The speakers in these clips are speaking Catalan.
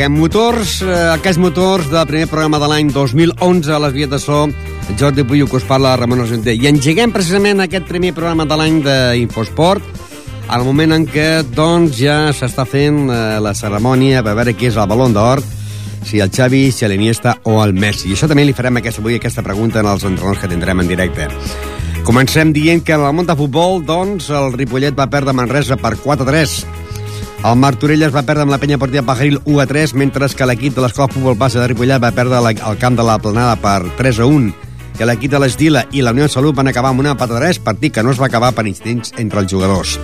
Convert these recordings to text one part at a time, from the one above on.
tarda. Engeguem motors. Eh, Aquests motors del primer programa de l'any 2011 a les vies de so. Jordi Puyo, que us parla, Ramon Argenter. I engeguem precisament aquest primer programa de l'any d'Infosport al moment en què doncs, ja s'està fent eh, la cerimònia per veure qui és el Balón d'Or, si el Xavi, si l'Iniesta o el Messi. I això també li farem aquesta, avui aquesta pregunta als entrenadors que tindrem en directe. Comencem dient que en el món de futbol, doncs, el Ripollet va perdre Manresa per 4-3. El Martorelles va perdre amb la penya partida Pajaril 1 a 3, mentre que l'equip de l'Escola Futbol Base de Ripollet va perdre el camp de la Planada per 3 a 1 que l'equip de l'Esdila i la Unió de Salut van acabar amb una empat a 3, partit que no es va acabar per instints entre els jugadors.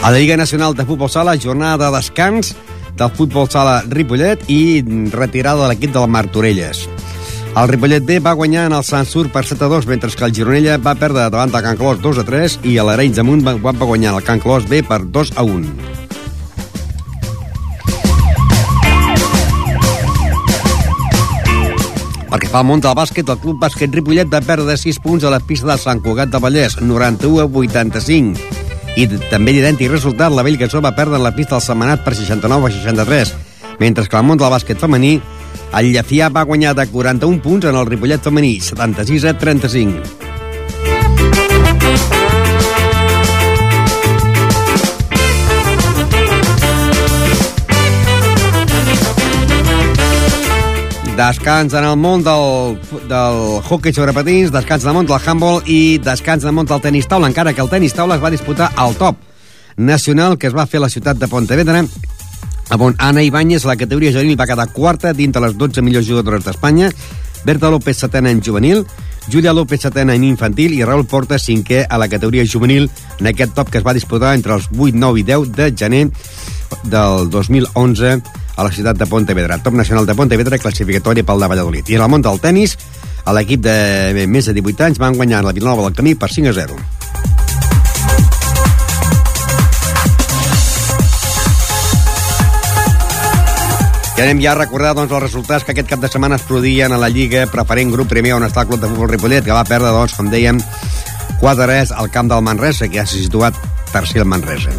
A la Lliga Nacional de Futbol Sala, jornada de descans del Futbol Sala Ripollet i retirada de l'equip del Martorelles. El Ripollet B va guanyar en el Sansur per 7 a 2, mentre que el Gironella va perdre davant del Can Clos 2 a 3 i l'Arenys de Munt va, va guanyar el Can Clos B per 2 a 1. Perquè fa el món del bàsquet, el Club Bàsquet Ripollet va perdre 6 punts a la pista de Sant Cugat de Vallès, 91 a 85. I també d'idèntic resultat, la Bellgasó va perdre la pista del Setmanat per 69 a 63, mentre que el món del bàsquet femení, el Llefià va guanyar de 41 punts en el Ripollet femení, 76 a 35. descans en el món del, del hockey sobre patins, descans en el món del handball i descans en el món del tenis taula, encara que el tenis taula es va disputar al top nacional que es va fer a la ciutat de Pontevedra on Ana Ibáñez, la categoria juvenil, va quedar quarta dintre les 12 millors jugadores d'Espanya, Berta López setena en juvenil, Júlia López setena en infantil i Raül Porta cinquè a la categoria juvenil en aquest top que es va disputar entre els 8, 9 i 10 de gener del 2011 a la ciutat de Pontevedra. Top nacional de Pontevedra, classificatòria pel de Valladolid. I en el món del tennis, a l'equip de més de 18 anys van guanyar la Vilanova del Camí per 5 a 0. I anem ja a recordar doncs, els resultats que aquest cap de setmana es produïen a la Lliga preferent grup primer on està el Club de Futbol Ripollet, que va perdre, doncs, com dèiem, 4-3 al camp del Manresa, que ja s'ha situat tercer al Manresa.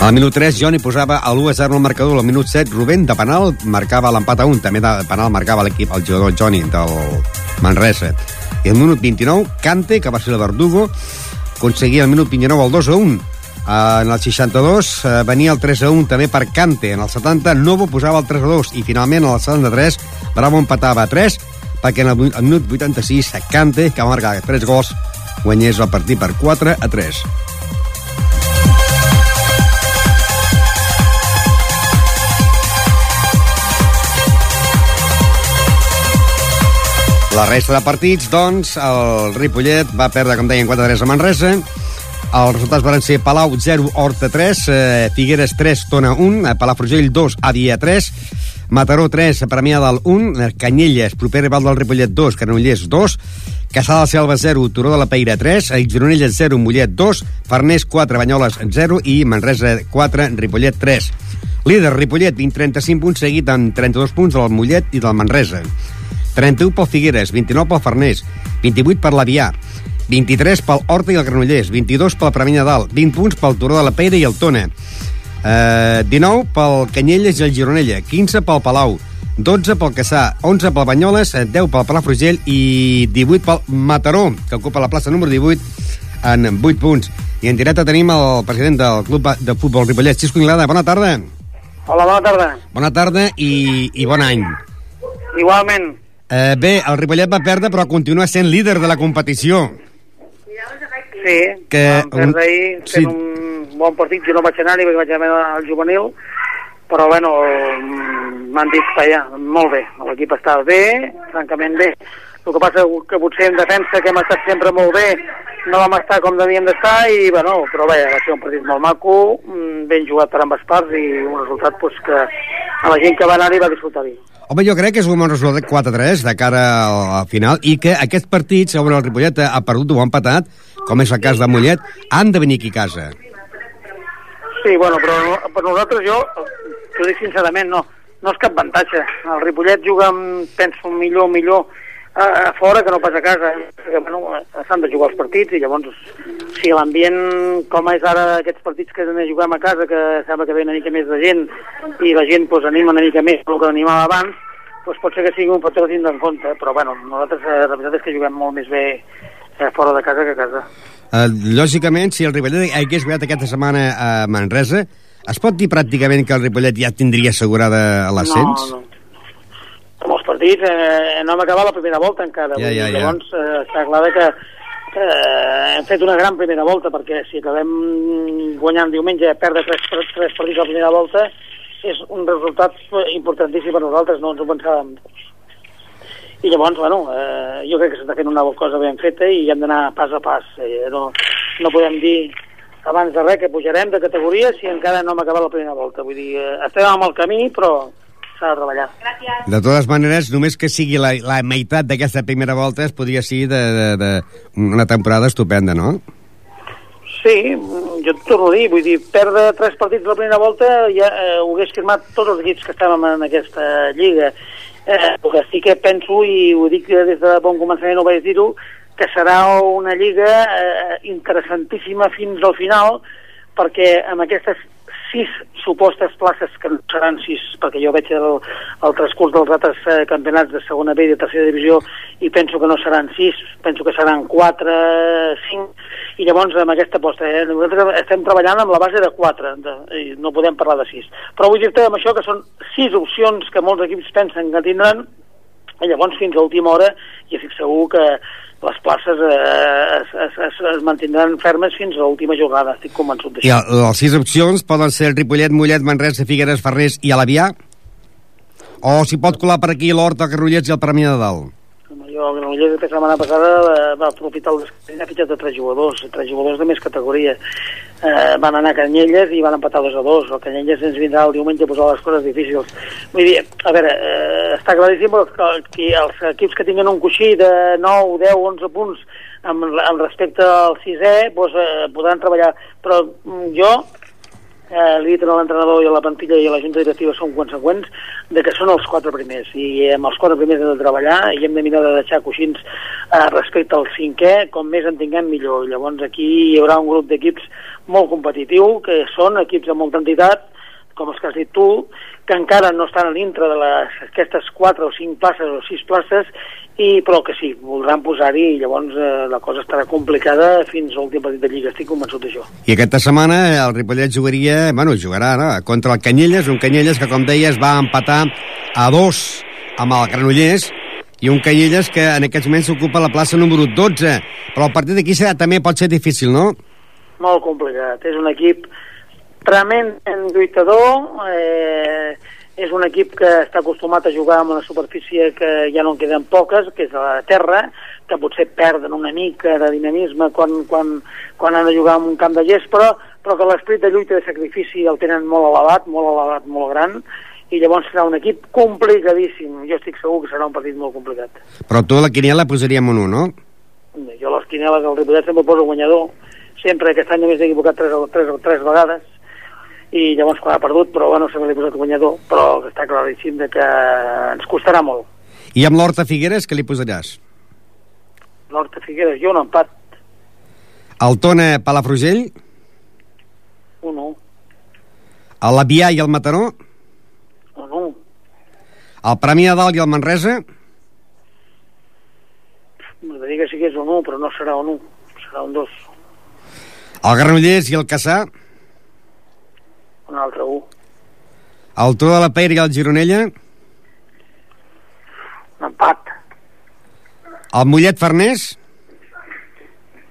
Al minut 3, Johnny posava a l'1-0 al marcador. Al minut 7, Rubén, de penal, marcava l'empat a 1. També de penal marcava l'equip, el jugador Johnny, del Manresa. I al minut 29, Cante, que va ser el verdugo, aconseguia al minut 29 el 2 a 1. En el 62 eh, venia el 3 a 1 també per Cante. En el 70, Novo posava el 3 a 2. I finalment, en el 73, Bravo empatava a 3 perquè en el, el minut 86, Cante, que va marcar 3 gols, guanyés el partit per 4 a 3. La resta de partits, doncs, el Ripollet va perdre, com deien, 4-3 a Manresa. Els resultats van ser Palau 0, Horta 3, eh, Figueres 3, Tona 1, eh, Palafrugell 2, Adia 3, Mataró 3, Premià del 1, eh, Canyelles, proper rival del Ripollet 2, Granollers 2, Caçà de Selva 0, Turó de la Peira 3, Gironelles 0, Mollet 2, Farners 4, Banyoles 0 i Manresa 4, Ripollet 3. Líder Ripollet, 20-35 punts, seguit amb 32 punts del Mollet i del Manresa. 31 pel Figueres, 29 pel Farners, 28 per l'Avià, 23 pel Horta i el Granollers, 22 pel Premià Dalt, 20 punts pel Turó de la Peira i el Tona, eh, 19 pel Canyelles i el Gironella, 15 pel Palau, 12 pel Caçà, 11 pel Banyoles, 10 pel Palafrugell i 18 pel Mataró, que ocupa la plaça número 18 en 8 punts. I en directe tenim el president del Club de Futbol Ripollet, Xisco Inglada. Bona tarda. Hola, bona tarda. Bona tarda i, i bon any. Igualment. Eh, bé, el Ripollet va perdre, però continua sent líder de la competició. Sí, Que vam perdre ahir fent sí. un bon partit, jo no vaig anar-hi perquè vaig anar al juvenil, però bueno, m'han dit que ja, molt bé, l'equip està bé, francament bé. El que passa que potser en defensa, que hem estat sempre molt bé, no vam estar com devíem d'estar, i bueno, però bé, va ser un partit molt maco, mm, ben jugat per ambes parts, i un resultat pues, que a la gent que va anar-hi va disfrutar-hi. Home, jo crec que és un bon resultat 4-3 de cara al, al final i que aquests partits on el Ripollet ha perdut o ha empatat, com és el cas de Mollet, han de venir aquí a casa. Sí, bueno, però per nosaltres jo, t'ho dic sincerament, no, no és cap avantatge. El Ripollet juga, amb, penso, millor, millor a, a fora que no pas a casa. Perquè, bueno, s'han de jugar els partits i llavors Sí, l'ambient, com és ara aquests partits que juguem a casa, que sembla que ve una mica més de gent i la gent pues, anima una mica més el que animava abans, pues, pot ser que sigui un factor a tindre en compte, però bueno, nosaltres eh, la veritat és que juguem molt més bé eh, fora de casa que a casa. Uh, lògicament, si el Ripollet hagués jugat aquesta setmana a Manresa, es pot dir pràcticament que el Ripollet ja tindria assegurada l'ascens? No, no. Partits, eh, no hem acabat la primera volta encara. Ja, ja, ja. Llavors, eh, està clar que eh, hem fet una gran primera volta perquè si acabem guanyant diumenge perdre tres, tres partits a la primera volta és un resultat importantíssim per nosaltres, no ens ho pensàvem. I llavors, bueno, eh, jo crec que s'està fent una cosa ben feta i hem d'anar pas a pas. Eh, no, no podem dir abans de res que pujarem de categoria si encara no hem acabat la primera volta. Vull dir, eh, estem amb el camí, però s'ha de treballar. Gràcies. De totes maneres, només que sigui la, la meitat d'aquesta primera volta es podria ser de, de, de una temporada estupenda, no? Sí, jo et torno a dir, vull dir, perdre tres partits la primera volta ja eh, ho hagués firmat tots els equips que estàvem en aquesta lliga. Eh, el que sí que penso, i ho dic des de bon començament, ho vaig dir-ho, que serà una lliga eh, interessantíssima fins al final, perquè amb aquestes sis supostes places que no seran sis, perquè jo veig el, el transcurs dels altres eh, campionats de segona B i de tercera divisió i penso que no seran sis, penso que seran quatre, cinc, i llavors amb aquesta aposta, eh, nosaltres estem treballant amb la base de quatre, de, no podem parlar de sis. Però vull dir-te amb això que són sis opcions que molts equips pensen que tindran, i llavors fins a última hora jo estic segur que les places eh, es, es, es, es mantindran fermes fins a l'última jugada, estic convençut d'això. I les sis opcions poden ser el Ripollet, Mollet, Manresa, Figueres, Ferrés i Alavià? O s'hi pot colar per aquí l'Horta, Carrollets i el Premi de Dalt? Jo, el Granollers la setmana passada va aprofitar el descans, ha fitxat de tres jugadors, tres jugadors de més categoria. Eh, van anar a Canyelles i van empatar 2 a 2. El Canyelles ens vindrà el diumenge a posar les coses difícils. Vull dir, a veure, eh, està claríssim que, que els equips que tinguen un coixí de 9, 10, 11 punts amb, amb respecte al sisè doncs, eh, podran treballar. Però mm, jo eh, li he dit a l'entrenador i a la plantilla i a la junta directiva són conseqüents de que són els quatre primers i amb els quatre primers hem de treballar i hem de mirar de deixar coixins eh, respecte al cinquè, com més en tinguem millor. Llavors aquí hi haurà un grup d'equips molt competitiu, que són equips de molta entitat, com els que has dit tu, que encara no estan a dintre de les, aquestes quatre o cinc places o sis places i, però que sí, voldran posar-hi i llavors eh, la cosa estarà complicada fins a l'últim partit de Lliga, estic convençut d'això. I aquesta setmana el Ripollet jugaria, bueno, jugarà no? contra el Canyelles, un Canyelles que, com deies, va empatar a dos amb el Granollers, i un Canyelles que en aquests moments ocupa la plaça número 12, però el partit d'aquí també pot ser difícil, no? Molt complicat, és un equip tremendament lluitador, eh, és un equip que està acostumat a jugar amb una superfície que ja no en queden poques, que és la terra, que potser perden una mica de dinamisme quan, quan, quan han de jugar en un camp de gest, però, però que l'esperit de lluita i de sacrifici el tenen molt elevat, molt elevat, molt gran, i llavors serà un equip complicadíssim. Jo estic segur que serà un partit molt complicat. Però tu la quiniela posaríem un 1, no? Jo les quinieles del Ripollet sempre poso guanyador. Sempre aquest any només he equivocat tres, tres, tres vegades i llavors quan ha perdut, però bueno, sempre l'he posat guanyador, però està claríssim de que ens costarà molt. I amb l'Horta Figueres, què li posaràs? L'Horta Figueres, jo un empat. El Tona Palafrugell? Un 1. El Labià i el Mataró? Un 1. El Premi de Dalt i el Manresa? M'agradaria que sigués un 1, però no serà un 1, serà un 2. El Granollers i el Caçà? un altre 1. El Tro de la Peira i el Gironella? Un empat. El Mollet Farners?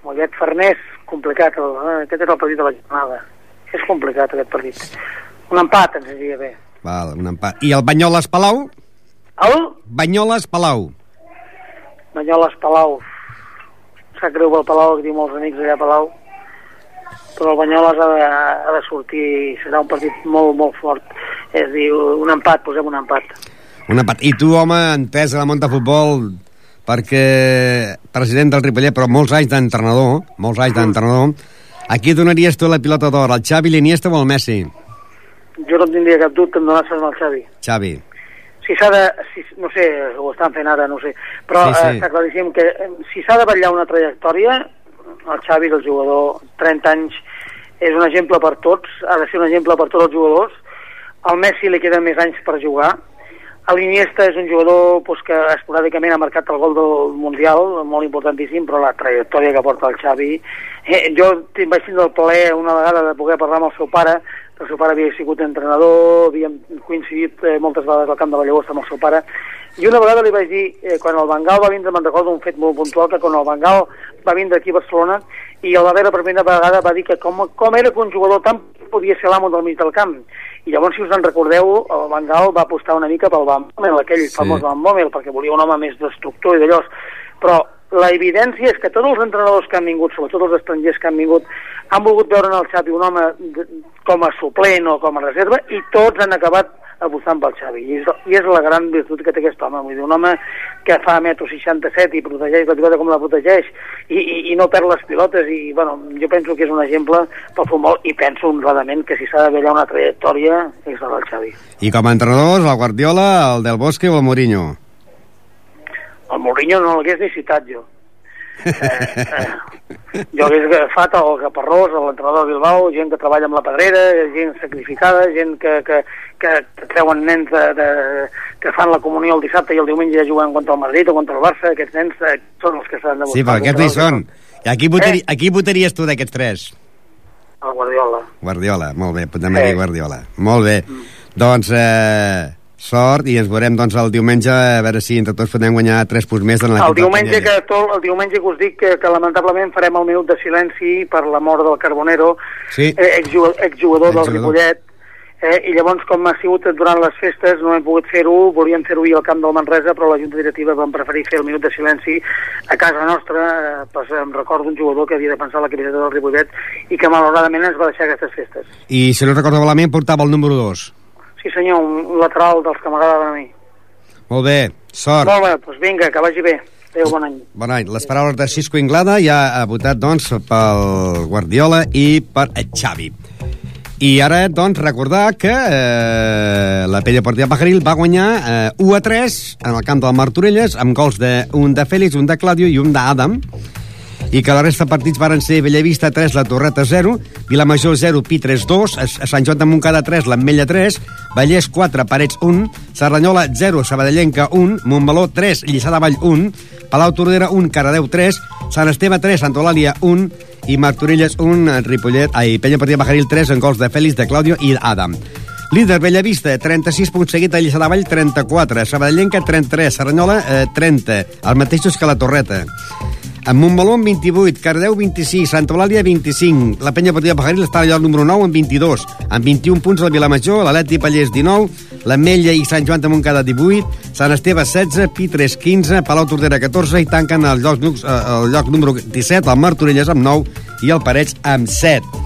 Mollet Farners, complicat. El, eh? Aquest és el partit de la jornada. És complicat aquest partit. Un empat ens diria bé. Val, un empat. I el Banyoles Palau? El? Banyoles Palau. Banyoles Palau. Sap greu pel Palau, que tinc molts amics allà a Palau però el Banyoles ha de, ha de sortir, serà un partit molt, molt fort. És dir, un empat, posem un empat. Un empat. I tu, home, entès a la de futbol, perquè president del Ripollet, però molts anys d'entrenador, molts anys d'entrenador, a qui donaries tu la pilota d'or, al Xavi, l'Iniesta o al Messi? Jo no tindria cap dubte en donar-se'n al Xavi. Xavi. Si s'ha de... Si, no sé, ho estan fent ara, no sé. Però sí, sí. Eh, està claríssim que eh, si s'ha de vetllar una trajectòria, el Xavi és el jugador 30 anys és un exemple per tots, ha de ser un exemple per tots els jugadors. Al Messi li queden més anys per jugar. l'Iniesta és un jugador pues, que esporàdicament ha marcat el gol del Mundial, molt importantíssim, però la trajectòria que porta el Xavi... Eh, jo vaig tindre el plaer una vegada de poder parlar amb el seu pare, el seu pare havia sigut entrenador, havíem coincidit eh, moltes vegades al camp de la Llagosta amb el seu pare, i una vegada li vaig dir, eh, quan el Bengal va vindre, me'n recordo un fet molt puntual, que quan el Bengal va vindre aquí a Barcelona, i el va veure per primera vegada va dir que com, com era que un jugador tan podia ser l'amo del mig del camp, i llavors, si us en recordeu, el Van Gaal va apostar una mica pel Van Bommel, aquell sí. famós Van Bommel, perquè volia un home més destructor i d'allò. Però la evidència és que tots els entrenadors que han vingut, sobretot els estrangers que han vingut, han volgut veure en el Xavi un home com a suplent o com a reserva i tots han acabat apostant pel Xavi. I és, I és la gran virtut que té aquest home. Vull dir, un home que fa metro 67 i protegeix la pilota com la protegeix i, i, i no perd les pilotes i, bueno, jo penso que és un exemple pel futbol i penso honradament que si s'ha de veure una trajectòria és la del Xavi. I com a entrenadors, el Guardiola, el Del Bosque o el Mourinho? El Mourinho no l'hagués ni citat jo. Eh, eh, jo hagués agafat el Caparrós, l'entrenador de Bilbao, gent que treballa amb la pedrera, gent sacrificada, gent que, que, que, que treuen nens de, de, que fan la comunió el dissabte i el diumenge juguen contra el Madrid o contra el Barça, aquests nens eh, són els que s'han de buscar. Sí, però aquests hi són. I aquí, votari, eh? aquí votaries tu d'aquests tres? El Guardiola. Guardiola, molt bé, podem eh. Guardiola. Molt bé. Mm. Doncs, eh, sort i ens veurem doncs, el diumenge a veure si entre tots podem guanyar 3 punts més en el diumenge que tot, el diumenge que us dic que, que lamentablement farem el minut de silenci per la mort del Carbonero sí. eh, exjugador, exjugador del Ripollet eh, i llavors com ha sigut durant les festes no hem pogut fer-ho, volíem fer-ho al camp del Manresa però la Junta Directiva vam preferir fer el minut de silenci a casa nostra eh, pues, em recordo un jugador que havia de pensar la capitalitat del Ripollet i que malauradament ens va deixar aquestes festes. I si no recordo malament portava el número 2 Sí senyor, un lateral dels que m'agraden a mi. Molt bé, sort. Molt bé, doncs vinga, que vagi bé. Adéu, bon any. Bon any. Les paraules de Xisco Inglada ja ha votat, doncs, pel Guardiola i per Xavi. I ara, doncs, recordar que eh, la Pella Partida Pajaril va guanyar eh, 1 a 3 en el camp del Martorelles amb gols de, un de Fèlix, un de Claudio i un d'Adam i que la resta de partits varen ser Bellavista 3, la Torreta 0, Vilamajor 0, Pitres 2, a Sant Joan de Montcada 3, l'Ametlla 3, Vallès 4, Parets 1, Serranyola 0, Sabadellenca 1, Montmeló 3, Lliçà de Vall 1, Palau Tordera 1, Caradeu 3, Sant Esteve 3, Santa Eulàlia 1 i Martorelles 1, Ripollet, ai, Penya Partida Bajaril 3 en gols de Fèlix, de Claudio i Adam. Líder Bellavista, 36 punts seguit a Lliçà de Vall, 34. Sabadellenca, 33. Serranyola, eh, 30. Els mateixos que la Torreta. Montmeló, 28, Cardeu, 26, Santa Eulàlia, 25, la Penya Partida Pajaril està allà al número 9 amb 22, amb 21 punts la Vilamajor, l'Aleti Pallés 19, l'Ametlla i Sant Joan de Montcada 18, Sant Esteve 16, Pitres 15, Palau Tordera 14 i tanquen el lloc, eh, el lloc número 17, el Martorelles amb 9 i el Parets amb 7.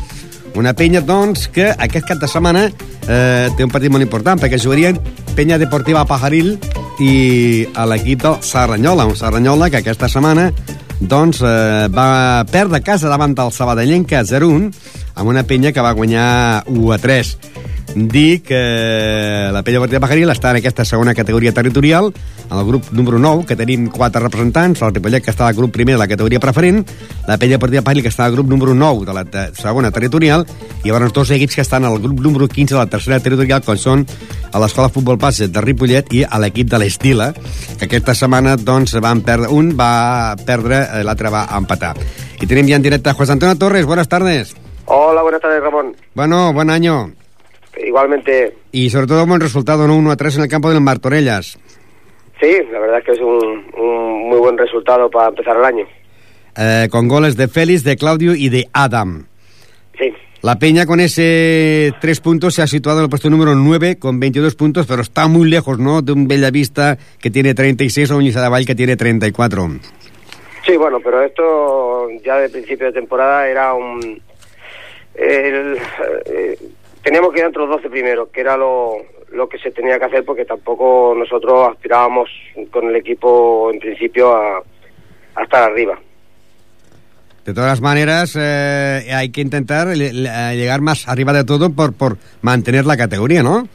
Una penya, doncs, que aquest cap de setmana eh, té un partit molt important, perquè jugarien Penya Deportiva Pajaril i a l'equip del Serranyola, un Serranyola que aquesta setmana doncs eh, va perdre casa davant del Sabadellenca 0-1 amb una penya que va guanyar 1-3 dir que la Pella Partida Pajaril està en aquesta segona categoria territorial, en el grup número 9, que tenim quatre representants, el Ripollet, que està al grup primer de la categoria preferent, la Pella Partida Pajaril, que està al grup número 9 de la segona territorial, i llavors dos equips que estan al grup número 15 de la tercera territorial, com són a l'Escola Futbol Base de Ripollet i a l'equip de l'Estila, que aquesta setmana doncs, van perdre, un va perdre, eh, l'altre va empatar. I tenim ja en directe a José Antonio Torres. Buenas tardes. Hola, buenas tardes, Ramón. Bueno, buen año. Igualmente. Y sobre todo buen resultado, ¿no? 1 a 3 en el campo de los Martorellas. Sí, la verdad es que es un, un muy buen resultado para empezar el año. Eh, con goles de Félix, de Claudio y de Adam. Sí. La Peña con ese tres puntos se ha situado en el puesto número 9 con 22 puntos, pero está muy lejos, ¿no? De un Bellavista que tiene 36 o un Isadaval que tiene 34. Sí, bueno, pero esto ya de principio de temporada era un... El, eh, teníamos que ir entre los 12 primeros, que era lo, lo que se tenía que hacer porque tampoco nosotros aspirábamos con el equipo en principio a, a estar arriba. De todas maneras, eh, hay que intentar llegar más arriba de todo por, por mantener la categoría, ¿no?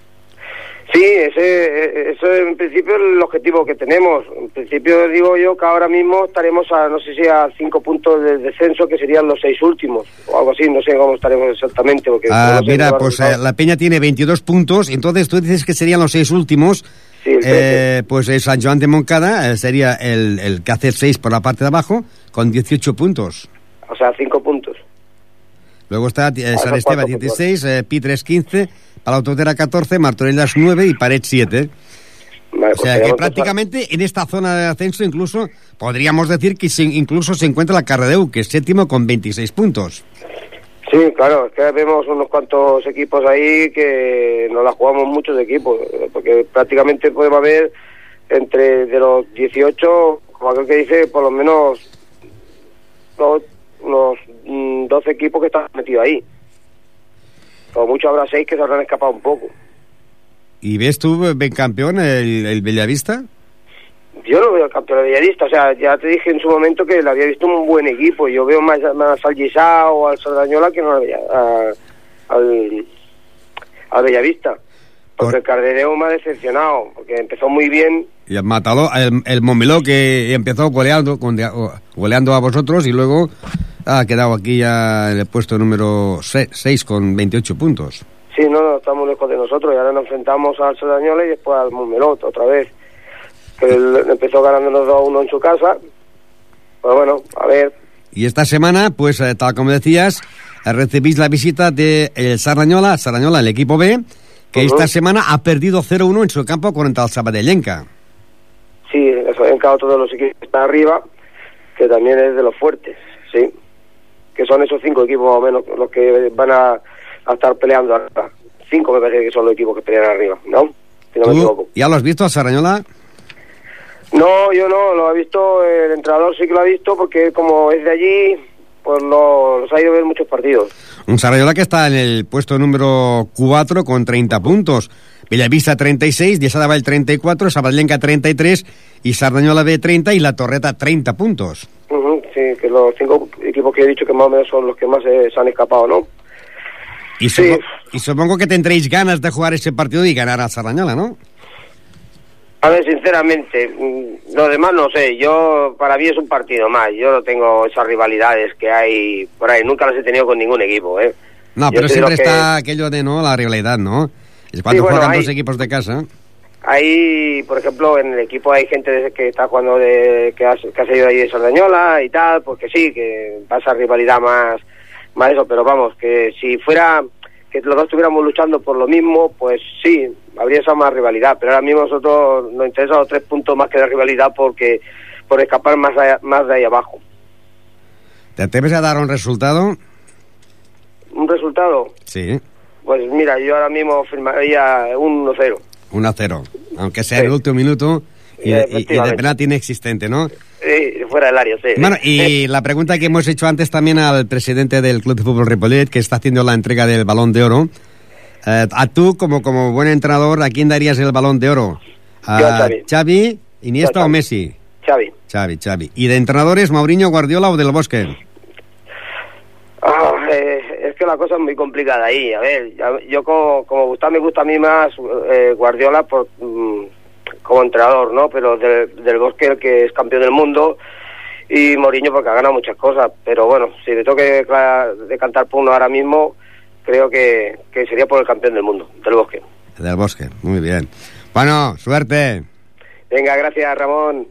Sí, ese, eso es en principio el objetivo que tenemos. En principio digo yo que ahora mismo estaremos a, no sé si a cinco puntos de descenso, que serían los seis últimos, o algo así, no sé cómo estaremos exactamente. Porque Ah, no mira, pues eh, la Peña tiene 22 puntos, entonces tú dices que serían los seis últimos. Sí, el Eh, pues eh, San Joan de Moncada eh, sería el, el que hace 6 por la parte de abajo, con 18 puntos. O sea, cinco puntos. Luego está San Esteban cuatro 16, eh, Pitres 15, Palautotera 14, Martorellas 9 y Pared 7. Vale, O pues sea que tenemos prácticamente en esta zona de ascenso incluso podríamos decir que se- incluso se encuentra la Cardeu, que es séptimo con 26 puntos. Sí, claro, es que vemos unos cuantos equipos ahí que nos la jugamos muchos equipos, porque prácticamente podemos haber entre de los 18, como aquel que dice, por lo menos dos- unos mm, 12 equipos que están metidos ahí. Como mucho habrá seis que se habrán escapado un poco. ¿Y ves tú, Ben campeón, el, el Bellavista? Yo no veo al campeón villarista, o sea, ya te dije en su momento que le había visto un buen equipo. Yo veo más, más al Gisá o al Sardañola que no al, a- al, al Bellavista. Porque Por- el Cardereo me ha decepcionado, porque empezó muy bien. Y el Mataló, el, el Momeló que empezó goleando, goleando a vosotros y luego ha quedado aquí ya en el puesto número 6 con 28 puntos. Sí, no, no, estamos lejos de nosotros y ahora nos enfrentamos al Sardañola y después al Mumelot otra vez. Él empezó ganándonos 2 a 1 en su casa. Pero bueno, a ver, Y esta semana, pues eh, tal como decías, eh, recibís la visita de el Sarrañola, Sarrañola, el equipo B, que esta semana ha perdido 0-1 en su campo contra el Sabadellenca. Sí, en cada otro de los equipos que está arriba, que también es de los fuertes, sí. Que son esos cinco equipos más o menos los que van a, a estar peleando arriba. Cinco me parece que son los equipos que pelean arriba, ¿no? Si no me equivoco. ¿Tú ya lo has visto, Sarrañola? No, yo no, lo ha visto, el entrenador sí que lo ha visto porque como es de allí, pues lo- los ha ido a ver muchos partidos. Un Sarrañola que está en el puesto número 4 con 30 puntos. Bellavista 36, Diesadaval 34, Sabadellenca 33 y Sardañola B 30 y La Torreta 30 puntos. Que los cinco equipos que he dicho que más o menos son los que más eh, se han escapado, ¿no? Y, Sí. y supongo que tendréis ganas de jugar ese partido y ganar a Sardañola, ¿no? A ver, sinceramente, mm, lo demás no sé. Yo, para mí es un partido más. Yo no tengo esas rivalidades que hay por ahí. Nunca las he tenido con ningún equipo, ¿eh? No, Yo pero siempre que- está aquello de no la rivalidad, ¿no? Es cuando Sí, bueno, juegan hay- dos equipos de casa. Hay, por ejemplo, en el equipo hay gente que está jugando de, que, ha, que ha salido ahí de Sardañola y tal, porque sí, que pasa rivalidad más, más eso, pero vamos, que si fuera que los dos estuviéramos luchando por lo mismo, pues sí, habría esa más rivalidad, pero ahora mismo nosotros nos interesan los tres puntos más que la rivalidad porque por escapar más, allá- más de ahí abajo. ¿Te atreves a dar un resultado? ¿Un resultado? Sí, Pues mira, yo ahora mismo firmaría un 1-0. 1-0. Aunque sea Sí. el último minuto y, y- y de penalti inexistente, ¿no? Sí, fuera del área, sí. Bueno, y la pregunta que hemos hecho antes también al presidente del Club de Fútbol Ripollet, que está haciendo la entrega del Balón de Oro. Eh, a tú, como, como buen entrenador, ¿a quién darías el Balón de Oro? ¿A Yo a Xavi. Xavi, Iniesta Yo a o Xavi. Messi? Xavi. Xavi, Xavi. ¿Y de entrenadores, Mauriño, Guardiola o Del Bosque? Ah, eh, que la cosa es muy complicada ahí. A ver, yo como, como gusta, me gusta a mí más eh, Guardiola por, mm, como entrenador, ¿no? Pero del, del Bosque, el que es campeón del mundo, y Mourinho porque ha ganado muchas cosas. Pero bueno, si me toque cla- decantar por uno ahora mismo, creo que, que sería por el campeón del mundo, del Bosque. Del Bosque, muy bien. Bueno, suerte. Venga, gracias, Ramón.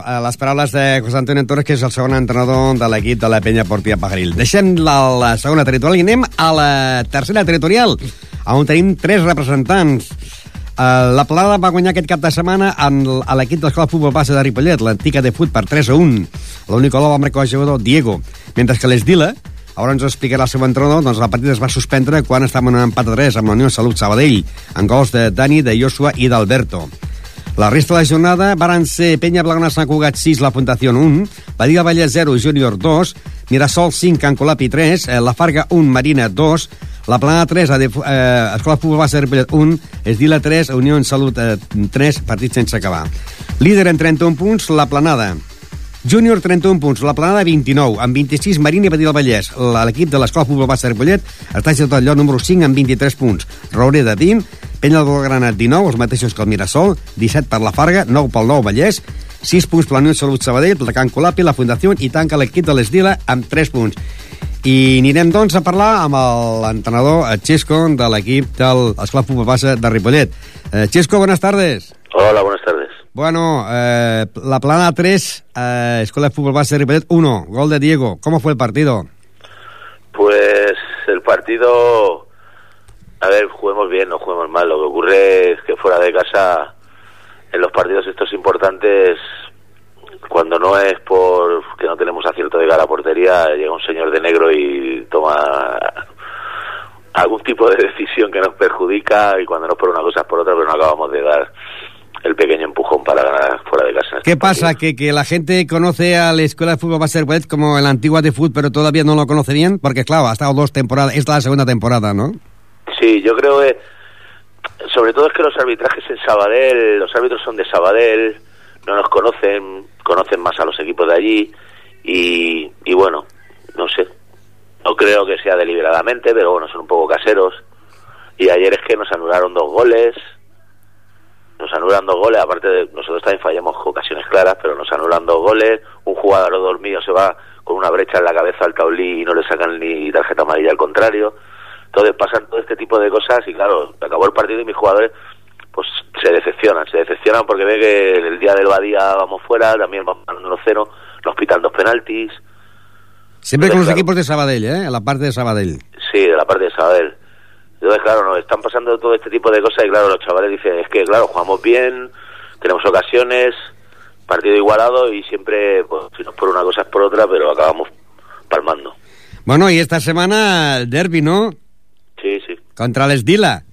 A les paraules de José Antonio Torres, que és el segon entrenador de l'equip de la penya Portia Pajaril. Deixem la, la segona territorial i anem a la tercera territorial, on tenim tres representants. Uh, la Plada va guanyar aquest cap de setmana en, a l'equip de l'escola de futbol base de Ripollet, l'antica de fut, per 3 a 1. L'únic gol va marcar el jugador Diego, mentre que l'Esdila, ara ens ho explicarà el seu entrenador, doncs la partida es va suspendre quan estàvem en un empat a 3 amb la Unió Salut Sabadell, amb gols de Dani, de Joshua i d'Alberto. La resta de la jornada varen ser Penya Blagona Sant Cugat 6, la Fundació 1, Badia Vallès 0, Júnior 2, Mirasol 5, Can Colapi 3, eh, La Farga 1, Marina 2, La Plana 3, a de, eh, Escola Futbol de Ripollet 1, Esdila 3, Unió en Salut eh, 3, partit sense acabar. Líder en 31 punts, La Planada. Júnior 31 punts, la Planada 29, amb 26 Marín i Petit del Vallès. L'equip de l'Escola Futbol Bassa de Ripollet està situat al lloc número 5 amb 23 punts. Roureda 20, Penya del Volgranat 19, els mateixos que el Mirasol, 17 per la Farga, 9 pel Nou Vallès, 6 punts per la Unió Salut Sabadell, la Can Colapi, la Fundació i tanca l'equip de l'Esdila amb 3 punts. I anirem, doncs, a parlar amb l'entrenador eh, Xesco de l'equip de l'Escola Futbol Bassa de Ripollet. Eh, Xesco, buenas tardes. Hola, buenas tardes. Bueno, eh, la plana 3, eh, Escuela de Fútbol Base de Ripollet 1, gol de Diego. ¿Cómo fue el partido? Pues el partido, a ver, juguemos bien, no juguemos mal. Lo que ocurre es que fuera de casa, en los partidos estos importantes, cuando no es por que no tenemos acierto de cara a portería, llega un señor de negro y toma algún tipo de decisión que nos perjudica y cuando no es por una cosa es por otra, pero no acabamos de dar el pequeño empujón para ganar fuera de casa. en ¿Qué este pasa? ¿Que, que la gente conoce a la Escuela de Fútbol Ripollet como la antigua de fútbol, pero todavía no lo conoce bien? Porque, claro, ha estado dos temporadas, esta es la segunda temporada, ¿no? Sí, yo creo que sobre todo es que los arbitrajes en Sabadell, los árbitros son de Sabadell, no nos conocen, conocen más a los equipos de allí y, y bueno, no sé, no creo que sea deliberadamente, pero bueno, son un poco caseros y ayer es que nos anularon dos goles, nos anulan dos goles, aparte de nosotros también fallamos ocasiones claras, pero nos anulan dos goles, un jugador dormido se va con una brecha en la cabeza al taulí y no le sacan ni tarjeta amarilla al contrario. Entonces pasan todo este tipo de cosas y claro, acabó el partido y mis jugadores pues se decepcionan, se decepcionan porque ve que el día del Badía vamos fuera, también vamos ganando 1-0, nos pitan dos penaltis, Siempre con los Claro. equipos de Sabadell, ¿eh? En la parte de Sabadell. Sí, de la parte de Sabadell. Entonces, claro, nos están pasando todo este tipo de cosas y, claro, los chavales dicen, es que, claro, jugamos bien, tenemos ocasiones, partido igualado y siempre, pues, si no es por una cosa es por otra, pero acabamos palmando. Bueno, y esta semana el derby, ¿no? Sí, sí. Contra el Esdila.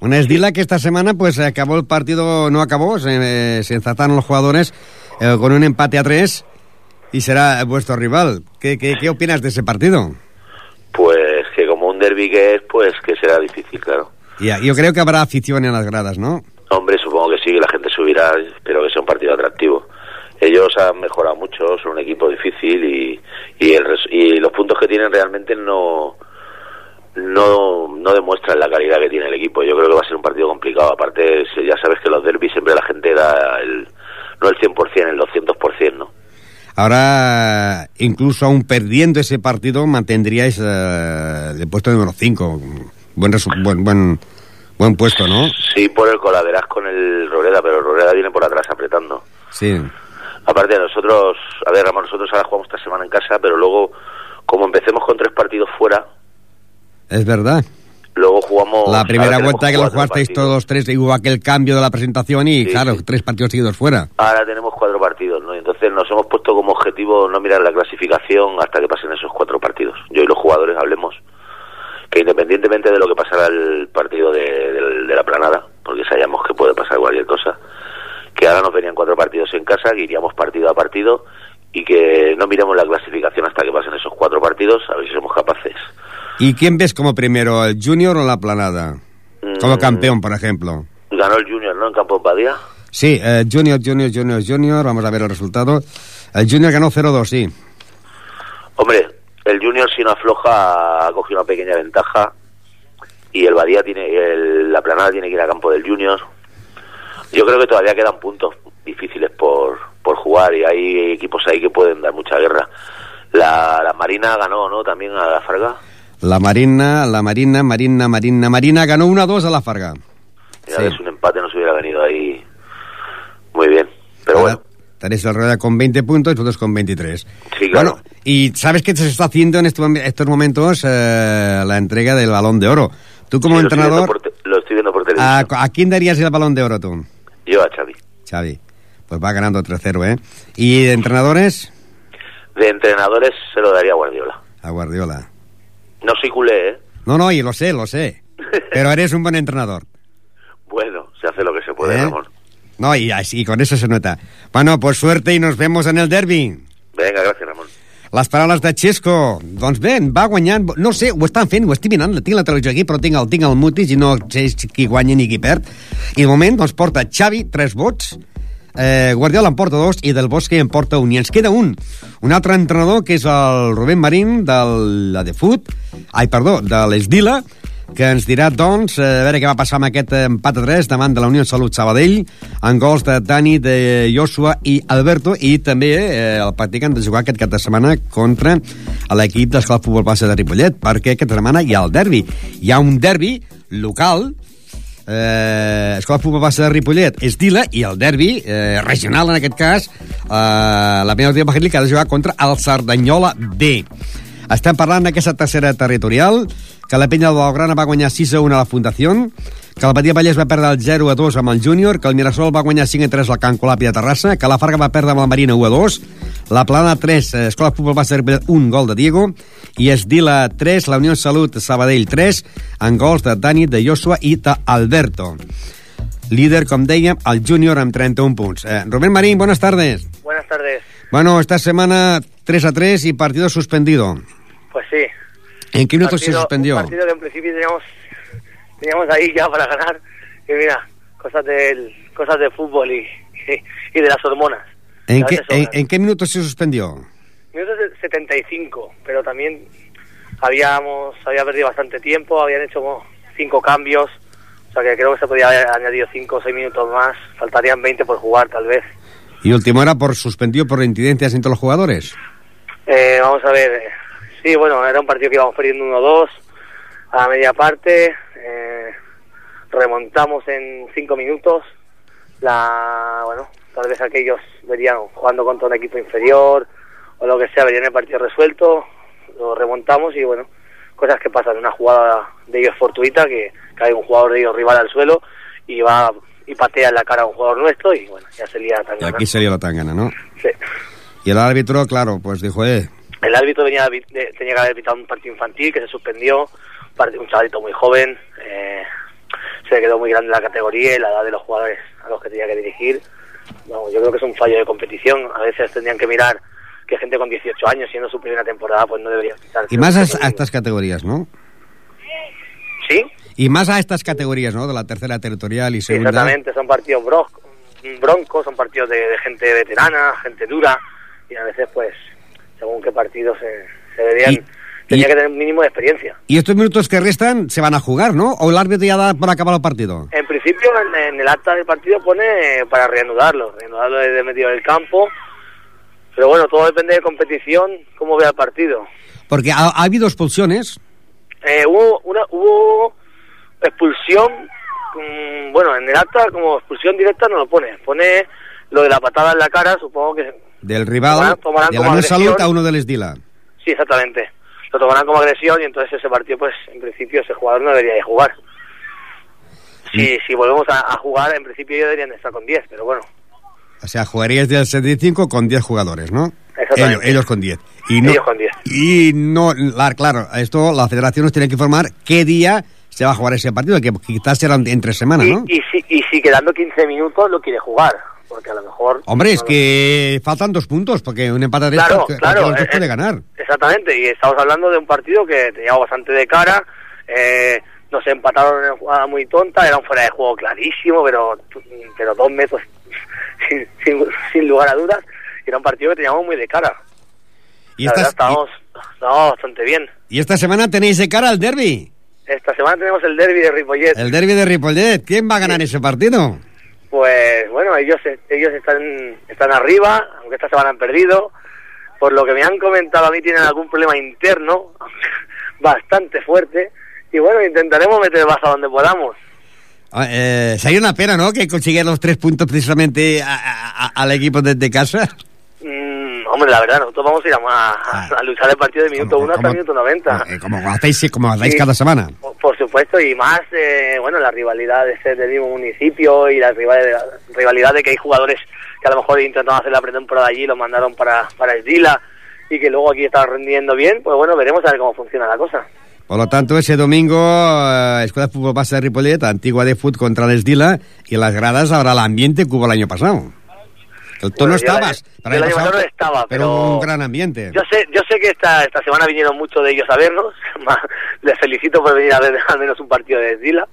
Una Esdila que esta semana, pues, acabó el partido, no acabó, se, eh, se enzataron los jugadores eh, con un empate a tres y será vuestro rival. ¿Qué, qué, qué opinas de ese partido? Pues derby que es, pues que será difícil, claro. Ya, yo creo que habrá afición en las gradas, ¿no? Hombre, supongo que sí, que la gente subirá, espero que sea un partido atractivo. Ellos han mejorado mucho, son un equipo difícil y, y, el y los puntos que tienen realmente no, no, no demuestran la calidad que tiene el equipo. Yo creo que va a ser un partido complicado. Aparte, ya sabes que los derbis siempre la gente da el, no el 100%, el 200%, ¿no? Ahora, incluso aún perdiendo ese partido, mantendríais eh, el puesto número 5. Buen, buen, buen, buen puesto, ¿no? Sí, por el coladeras con el Roreda, pero el Roreda viene por atrás apretando. Sí. Aparte, nosotros, a ver, Ramón, nosotros ahora jugamos esta semana en casa, pero luego, como empecemos con tres partidos fuera, Es verdad. Luego jugamos. La primera vuelta que lo jugasteis partidos. todos tres, y hubo aquel cambio de la presentación y, Sí, claro, sí. tres partidos seguidos fuera. Ahora tenemos cuatro partidos, ¿no? Entonces nos hemos puesto como objetivo no mirar la clasificación hasta que pasen esos cuatro partidos. Yo y los jugadores hablemos que independientemente de lo que pasara el partido de, de- de la planada, porque sabíamos que puede pasar cualquier cosa, que ahora nos venían cuatro partidos en casa, que iríamos partido a partido y que no miremos la clasificación hasta que pasen esos cuatro partidos, a ver si somos capaces. ¿Y quién ves como primero, el Junior o la Planada? Como Mm, campeón, por ejemplo. Ganó el Junior, ¿no? En Campo Badía. Sí, eh, Junior, Junior, Junior, Junior, vamos a ver el resultado. El Junior ganó 0-2, sí. Hombre, el Junior si no afloja ha cogido una pequeña ventaja y el Badía tiene, el- la planada tiene que ir a campo del Junior. Yo creo que todavía quedan puntos difíciles por, por jugar y hay equipos ahí que pueden dar mucha guerra. La, la Marina ganó, ¿no? También a la Farga. La Marina, la Marina, Marina, Marina, Marina ganó 1-2 a la Farga. Mira, Sí. es un empate, no se hubiera venido ahí muy bien. Pero Ahora bueno, Tenéis el Rueda con 20 puntos y vosotros con 23. Sí, claro. Bueno, y ¿sabes que se está haciendo en estos, estos momentos eh, la entrega del Balón de Oro? Tú como sí, lo estoy entrenador, por te- lo estoy viendo por ¿a, televisión. ¿a quién darías el Balón de Oro tú? Yo a Xavi. Xavi. Pues va ganando 3-0, ¿eh? ¿Y de entrenadores? De entrenadores se lo daría a Guardiola. A Guardiola. No soy culé, ¿eh? No, no, y lo sé, lo sé. Pero eres un buen entrenador. Bueno, se hace lo que se puede, ¿Eh? Ramón. No, y así, con eso se nota. Bueno, pues suerte i nos vemos en el derbi. Venga, gracias, Ramon. Les paraules de Xesco. Doncs bé, va guanyant... No sé, ho estan fent, ho estic mirant, tinc la televisió aquí, però tinc el, tinc el mutis i no sé qui guanya ni qui perd. I de moment, doncs, porta Xavi, 3 vots, eh, Guardiola en porta dos i Del Bosque en porta un. I ens queda un, un altre entrenador, que és el Rubén Marín, de la de Foot, ai, perdó, de l'Esdila, que ens dirà, doncs, eh, a veure què va passar amb aquest empat a 3 davant de la Unió Salut Sabadell, en gols de Dani, de Joshua i Alberto, i també eh, el partit que han de jugar aquest cap de setmana contra l'equip d'Escola Futbol Base de Ripollet, perquè aquesta setmana hi ha el derbi. Hi ha un derbi local, eh, Escola Futbol Base de Ripollet. És Dila i el derbi eh, regional en aquest cas. Eh, la primera última que ha de jugar contra el Cerdanyola B estem parlant d'aquesta tercera territorial que la penya de Blaugrana va guanyar 6 a 1 a la Fundació, que el Badia Vallès va perdre el 0 a 2 amb el Júnior, que el Mirasol va guanyar 5 a 3 al Can Colàpia de Terrassa, que la Farga va perdre amb el Marina 1 a 2, la Plana 3, eh, Escola Futbol va ser un gol de Diego, i Esdila 3, la Unió Salut Sabadell 3, en gols de Dani, de Joshua i d'Alberto. Líder, com dèiem, el Júnior amb 31 punts. Eh, Rubén Marín, buenas tardes. Buenas tardes. Bueno, esta semana 3 a 3 y partido suspendido. Pues sí. ¿En qué minutos se suspendió? Un partido que en principio teníamos, teníamos ahí ya para ganar. Y mira, cosas del, cosas de fútbol y, y, y de las hormonas. ¿En qué, en, en qué minutos se suspendió? Minutos de 75, pero también habíamos había perdido bastante tiempo, habían hecho cinco cambios, o sea que creo que se podía haber añadido cinco o seis minutos más, faltarían 20 por jugar tal vez. ¿Y último era por suspendido por incidencias entre los jugadores? Eh, vamos a ver, sí, bueno, era un partido que íbamos perdiendo 1-2 a media parte, eh, remontamos en cinco minutos, la, bueno, tal vez aquellos verían jugando contra un equipo inferior o lo que sea, verían el partido resuelto, lo remontamos y bueno, cosas que pasan, una jugada de ellos fortuita que cae un jugador de ellos rival al suelo y va y patea en la cara a un jugador nuestro y bueno, ya se lía la Y aquí salió la tangana, ¿no? Sí. Y el árbitro, claro, pues dijo, eh, El árbitro venía, de- tenía que haber pitado un partido infantil que se suspendió, un chavalito muy joven, eh, se quedó muy grande la categoría y la edad de los jugadores a los que tenía que dirigir. Vamos, yo creo que es un fallo de competición. A veces tendrían que mirar que gente con 18 años, siendo su primera temporada, pues no debería pitar. y más a, a estas categorías, ¿no? Sí, Y más a estas categorías, ¿no? De la tercera territorial y sí, segunda. exactamente. Son partidos broncos, son partidos de, de gente veterana, gente dura, y a veces, pues, según qué partidos se, se deberían, Y- tenía y- que tener un mínimo de experiencia. Y estos minutos que restan se van a jugar, ¿no? ¿O el árbitro ya da por acabado el partido? En principio, en, en el acta del partido pone para reanudarlo, reanudarlo desde medio del campo. Pero bueno, todo depende de competición, cómo vea el partido. Porque ha, ha habido expulsiones. Eh, hubo una hubo expulsión, mm, bueno, en el acta como expulsión directa no lo pone. Pone lo de la patada en la cara, supongo que Del rival, de la a uno del Esdila. sí, exactamente. Lo tomarán como agresión y entonces ese partido, pues en principio ese jugador no debería de jugar. Si, si volvemos a, a jugar, en principio ellos deberían de estar con 10, pero bueno, O sea, jugaríais del 75 con 10 jugadores, ¿no? Exactamente. Ellos, ellos con 10. Y no, Ellos con 10. Y no, la- claro, esto la federación nos tiene que informar qué día se va a jugar ese partido, que quizás será entre semana, y, ¿no? y, si, y si quedando 15 minutos lo quiere jugar, porque a lo mejor... Hombre, es no que faltan dos puntos, porque un empate de Claro, estos, claro. los dos eh, puede eh, ganar. Exactamente, y estamos hablando de un partido que teníamos bastante de cara, eh, nos empataron en jugada muy tonta, era un fuera de juego clarísimo, pero, pero dos metros sin, sin, sin lugar a dudas, era un partido que teníamos muy de cara. Y, La verdad, estábamos, estábamos bastante bien. y, y esta semana tenéis de cara al derby. Esta semana tenemos el derby de Ripollet. El derby de Ripollet. ¿Quién va a ganar ese partido? Pues bueno, ellos ellos están están arriba, aunque esta semana han perdido. Por lo que me han comentado a mí tienen algún problema interno bastante fuerte y bueno, intentaremos meter baza donde podamos. Ah, Eh, sería una pena, ¿no? Que consiguiera los tres puntos precisamente a- a- a- al equipo desde casa. Mm, hombre, la verdad, nosotros vamos a ir a, a- a luchar el partido de minuto Como- 1 hasta minuto 90. eh, Como hacéis, como hacéis Sí. cada semana. Por- Por supuesto, y más, eh, bueno, la rivalidad de ser del mismo municipio y la rivalidad, rivalidad de que hay jugadores que a lo mejor intentaron hacer la pretemporada allí y lo mandaron para, para el Dila y que luego aquí están rendiendo bien, pues bueno, veremos a ver cómo funciona la cosa. Por lo tanto, ese domingo, eh, Escuela de Fútbol Base de Ripollet, Antigua de Fútbol contra el Esdila, y en las gradas habrá el ambiente que hubo el año pasado. Tú no estabas, yo el año pasado no estaba, pero- un gran ambiente. Yo sé, yo sé que esta, esta semana vinieron muchos de ellos a vernos, les felicito por venir a ver al menos un partido de Dila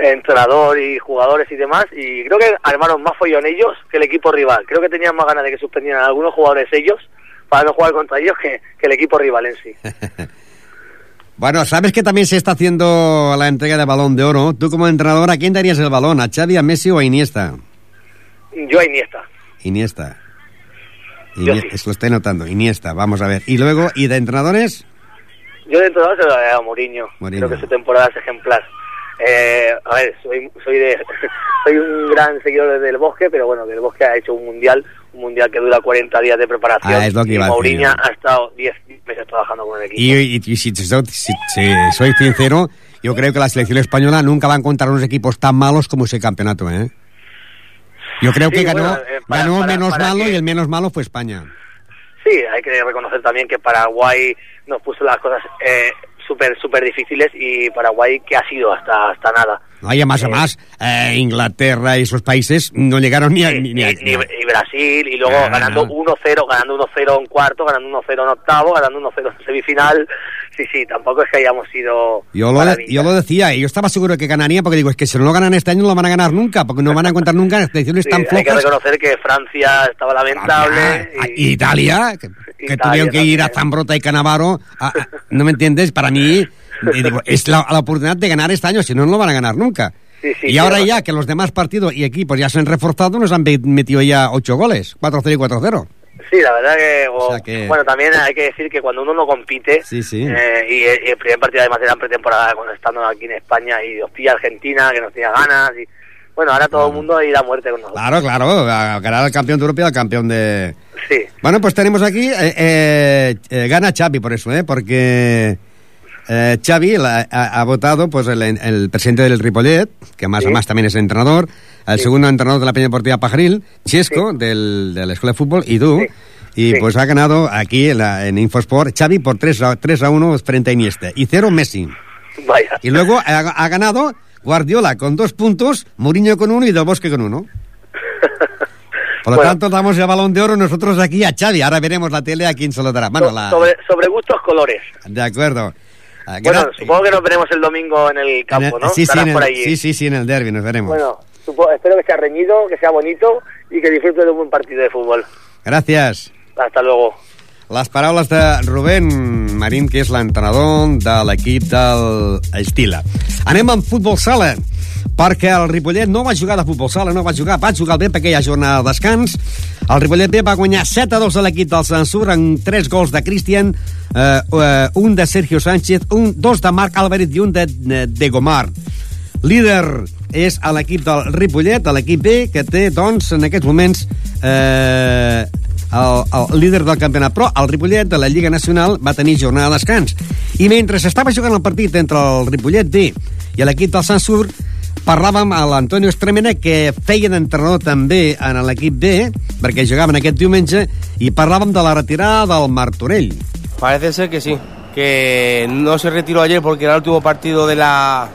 entrenador y jugadores y demás, y creo que armaron más follón ellos que el equipo rival. Creo que tenían más ganas de que suspendieran a algunos jugadores ellos para no jugar contra ellos que, que el equipo rival en sí. Bueno, sabes que también se está haciendo la entrega de balón de oro. Tú como entrenador, ¿a quién darías el balón? ¿A Xavi, a Messi o a Iniesta? Yo a Iniesta. Iniesta. Yo Ini- sí. Eso lo estoy notando. Iniesta, vamos a ver. Y luego, ¿y de entrenadores? Yo de entrenador se lo daría a Mourinho. Mourinho. Creo que su temporada es ejemplar. Eh, a ver, soy, soy de soy un gran seguidor del Bosque, pero bueno, del Bosque ha hecho un mundial, un mundial que dura 40 días de preparación. Ah, es lo que y iba decir Mourinho ha estado 10 meses trabajando con el equipo. Y, y- y si, si- si- si soy sincero, yo creo que la selección española nunca va a encontrar unos equipos tan malos como ese campeonato, ¿eh? Yo creo Sí, que ganó, bueno, eh, para- ganó el para- menos para malo que- y el menos malo fue España. Sí, hay que reconocer también que Paraguay nos puso las cosas eh, súper súper difíciles y Paraguay que ha sido hasta hasta nada. No, y además, Eh, además eh, Inglaterra y esos países no llegaron ni a... Ni, ni y, y- y Brasil, y luego Ah. ganando 1-0, ganando 1-0 en cuarto, ganando 1-0 en octavo, ganando 1-0 en semifinal. Sí, sí, tampoco es que hayamos sido. Yo lo, yo lo decía, y yo estaba seguro de que ganaría, porque digo, es que si no lo ganan este año no lo van a ganar nunca, porque no van a encontrar nunca selecciones Sí, tan hay que flojas. reconocer que Francia estaba lamentable. Ah, y- Italia, que, que Italia tuvieron que ir a. Zambrota y Canavaro, a- a- ¿no me entiendes? Para mí, y digo, es la, la oportunidad de ganar este año, si no, no lo van a ganar nunca. Sí, sí, y ahora ya que los demás partidos y equipos ya se han reforzado, nos han metido ya ocho goles, 4-0 y 4-0. Sí, la verdad que, o- O sea que- Bueno, también hay que decir que cuando uno no compite. Sí, sí. eh, y, y el primer partido además era en pretemporada, cuando estando aquí en España y pilla Argentina, que nos tenía ganas. y Bueno, ahora todo el mundo irá a muerte con nosotros. Claro, claro, a ganar al campeón de Europa y al campeón de... Sí. Bueno, pues tenemos aquí, eh, eh, eh, gana Xavi por eso, ¿eh? Porque eh, Xavi la- ha, ha votado pues el, el presidente del Ripollet, que más Sí. o más también es entrenador, el Sí. segundo entrenador de la Peña Deportiva Pajaril, Chesco, del, de la Escuela de Fútbol, y tú. Sí. Y Sí. pues ha ganado aquí en, la- en Infosport Xavi por 3 a, 3 a 1 frente a Iniesta. Y cero Messi. Vaya. Y luego ha, ha ganado Guardiola con dos puntos, Mourinho con uno y Del Bosque con uno. Por lo Bueno. tanto, damos el balón de oro nosotros aquí a Xavi. Ahora veremos la tele a quién se lo dará. Bueno, la... sobre, sobre gustos colores. De acuerdo. Ah, Bueno, gra- supongo que nos veremos el domingo en el en el- campo, ¿no? sí, sí, en el, por allí. sí, sí, sí, en el derby nos veremos. Bueno, supo- espero que sea reñido, que sea bonito y que disfrute de un buen partido de fútbol. Gràcies. Hasta luego. Les paraules de Rubén Marín, que és l'entrenador de l'equip del Estila. Anem amb futbol sala, perquè el Ripollet no va jugar de futbol sala, no va jugar, va jugar bé perquè hi ha jornada de descans. El Ripollet B va guanyar 7 a 2 a l'equip del Sansur amb 3 gols de Cristian, eh, eh, un de Sergio Sánchez, un, dos de Marc Álvarez i un de, de Gomar. Líder és a l'equip del Ripollet, a l'equip B, que té, doncs, en aquests moments eh, el, el líder del campionat. Però el Ripollet de la Lliga Nacional va tenir jornada de descans. I mentre s'estava jugant el partit entre el Ripollet B i l'equip del Sansur, parlàvem a l'Antonio Estremena, que feia d'entrenador també en l'equip B, perquè jugaven aquest diumenge, i parlàvem de la retirada del Martorell. Parece ser que sí, que no se retiró ayer porque era el último partido de la,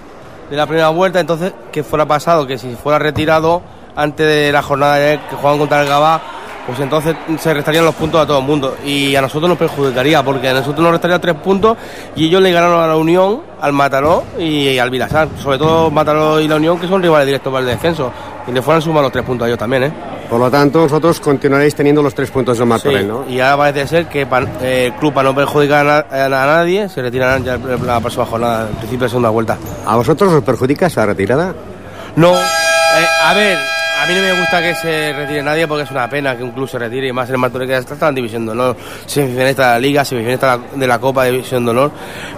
de la primera vuelta, entonces que fuera pasado, que si fuera retirado antes de la jornada de ayer que jugaban contra el Gabá, pues entonces se restarían los puntos a todo el mundo y a nosotros nos perjudicaría porque a nosotros nos restaría tres puntos y ellos le ganaron a la Unión, al Mataró y al Vilasar, sobre todo Mataró y la Unión que son rivales directos para el descenso y le fueran sumar los tres puntos a ellos también, ¿eh? Por lo tanto, vosotros continuaréis teniendo los tres puntos del Martorell, Sí, ¿no? Y ahora parece ser que eh, el club, para no perjudicar a, na- a nadie, se retirarán ya la próxima jornada, en principio de segunda vuelta. ¿A vosotros os perjudica esa retirada? No, eh, a ver, a mí no me gusta que se retire nadie porque es una pena que un club se retire y más el Martorell que está, en División de Honor, semifinalista de la Liga, semifinalista de la- Copa División de Honor,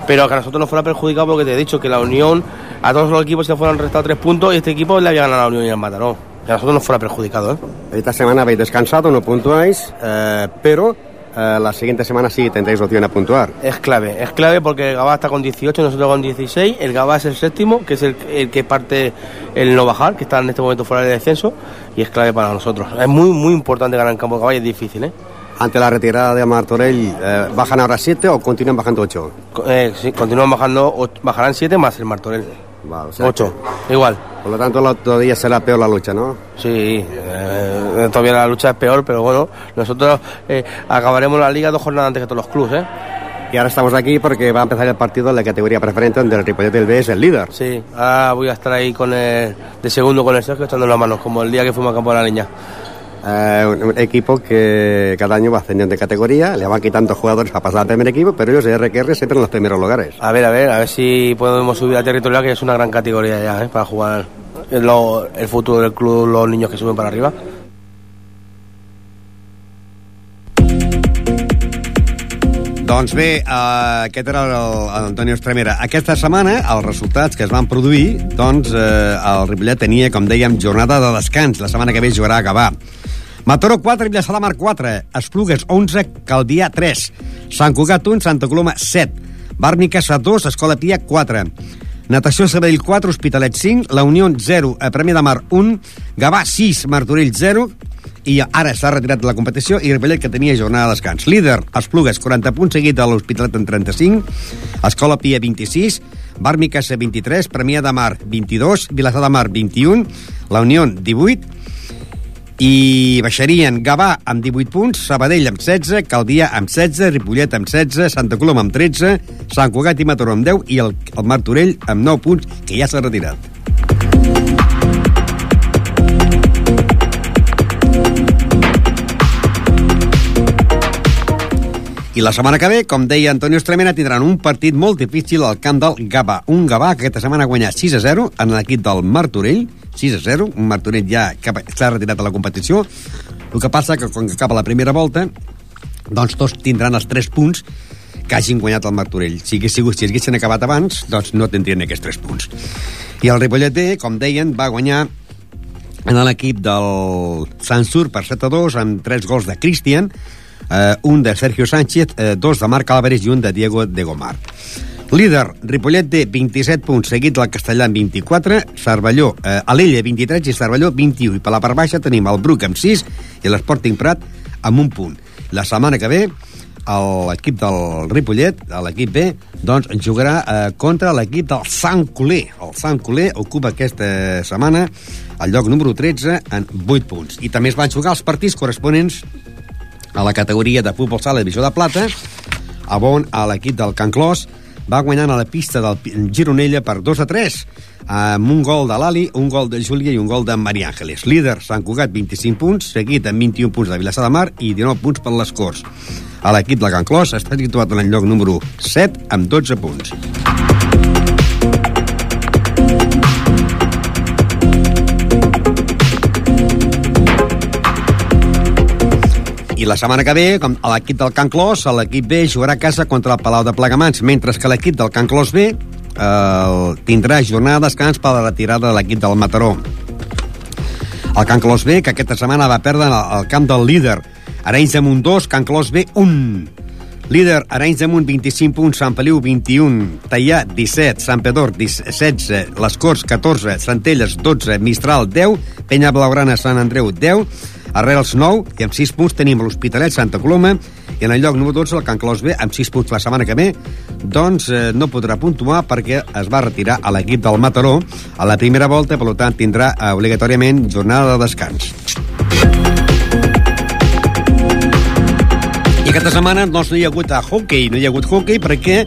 pero que a nosotros nos fuera perjudicado porque te he dicho que la Unión, a todos los equipos se fueran restado tres puntos y este equipo le había ganado a la Unión y al Mataró. Que a nosotros nos fuera perjudicado, ¿eh? Esta semana habéis descansado, no puntuáis, eh, pero eh, la siguiente semana sí tendréis opción a puntuar. Es clave, es clave porque el Gabá está con 18, nosotros con 16. El Gabá es el séptimo, que es el, el que parte el no bajar, que está en este momento fuera de descenso, y es clave para nosotros. Es muy, muy importante ganar en campo de y es difícil, ¿eh? Ante la retirada de Martorell, eh, ¿bajan ahora 7 o continúan bajando 8? Co- eh, sí, continúan bajando, bajarán 7 más el Martorell. Vale, o sea 8, igual. Por lo tanto, lo- todavía será peor la lucha, ¿no? Sí, eh, todavía la lucha es peor, pero bueno, nosotros eh, acabaremos la liga dos jornadas antes que todos los clubes, ¿eh? Y ahora estamos aquí porque va a empezar el partido de la categoría preferente donde el Ripollet del B es el líder. Sí, ahora voy a estar ahí con el, de segundo con el Sergio echando las manos, como el día que fuimos a campo de la leña. Eh, un, un equipo que cada año va ascendiendo de categoría, le van quitando jugadores para pasar al primer equipo, pero ellos de RQR siempre en los primeros lugares. A ver, a ver, a ver si podemos subir a territorial, que es una gran categoría ya, ¿eh? para jugar el, lo- el futuro del club, los niños que suben para arriba. Doncs bé, uh, aquest era l'Antonio Estremera. Aquesta setmana, els resultats que es van produir, doncs uh, el Ripollet tenia, com dèiem, jornada de descans. La setmana que ve jugarà a Gavà. Mataró 4, Vilassar de Mar 4, Esplugues 11, Caldià 3, Sant Cugat 1, Santa Coloma 7, Bàrnica 2, Escola Pia 4, Natació Sabadell 4, Hospitalet 5, La Unió 0, a Premi de Mar 1, Gavà 6, Martorell 0, i ara s'ha retirat de la competició i Ripollet que tenia jornada de descans. Líder, Esplugues, 40 punts, seguit de l'Hospitalet en 35, Escola Pia 26, Bàrmica 23, Premià de Mar 22, Vilassar de Mar 21, La Unió 18, i baixarien Gavà amb 18 punts, Sabadell amb 16, Caldià amb 16, Ripollet amb 16, Santa Coloma amb 13, Sant Cugat i Mataró amb 10 i el, el Martorell amb 9 punts, que ja s'ha retirat. I la setmana que ve, com deia Antonio Estremena, tindran un partit molt difícil al camp del Gavà. Un Gavà que aquesta setmana ha guanyat 6 a 0 en l'equip del Martorell, 6 a 0, un Martorell ja s'ha retirat de la competició. El que passa que quan acaba la primera volta, doncs tots tindran els 3 punts que hagin guanyat el Martorell. Si hagués sigut, si haguessin acabat abans, doncs no tindrien aquests 3 punts. I el Ripollet com deien, va guanyar en l'equip del Sansur per 7 a 2 amb 3 gols de Cristian, eh, un de Sergio Sánchez, eh, dos de Marc Álvarez i un de Diego de Gomar. Líder, Ripollet té 27 punts, seguit del Castellà amb 24, Cervelló, eh, Alella 23 i Cervelló 21. I per la part baixa tenim el Bruc amb 6 i l'Sporting Prat amb un punt. La setmana que ve l'equip del Ripollet, l'equip B, doncs jugarà eh, contra l'equip del Sant Coler. El Sant Coler ocupa aquesta setmana el lloc número 13 en 8 punts. I també es van jugar els partits corresponents a la categoria de futbol sala divisió de plata, a on l'equip del Can Clos va guanyant a la pista del Gironella per 2 a 3 amb un gol de l'Ali, un gol de Júlia i un gol de Maria Ángeles. Líder, Sant Cugat, 25 punts, seguit amb 21 punts de Vilassar de Mar i 19 punts per les Corts. L'equip del Can Clos està situat en el lloc número 7 amb 12 punts. La setmana que ve, com a l'equip del Can Clos, l'equip B jugarà a casa contra el Palau de Plegamans, mentre que l'equip del Can Clos B eh, tindrà jornada de descans per la retirada de l'equip del Mataró. El Can Clos B, que aquesta setmana va perdre el camp del líder, Arenys de Munt 2, Can Clos B 1. Líder, Arenys de Munt 25 punts, Sant Feliu 21, Tallà 17, Sant Pedor 16, Les Corts 14, Centelles 12, Mistral 10, Penya Blaugrana Sant Andreu 10, Arrels 9, i amb 6 punts tenim l'Hospitalet Santa Coloma, i en el lloc número 12 el Can Clos B amb 6 punts la setmana que ve, doncs eh, no podrà puntuar perquè es va retirar a l'equip del Mataró a la primera volta, per tant tindrà eh, obligatòriament jornada de descans. Aquesta setmana doncs, no hi ha hagut a hockey, no hi ha hagut hockey perquè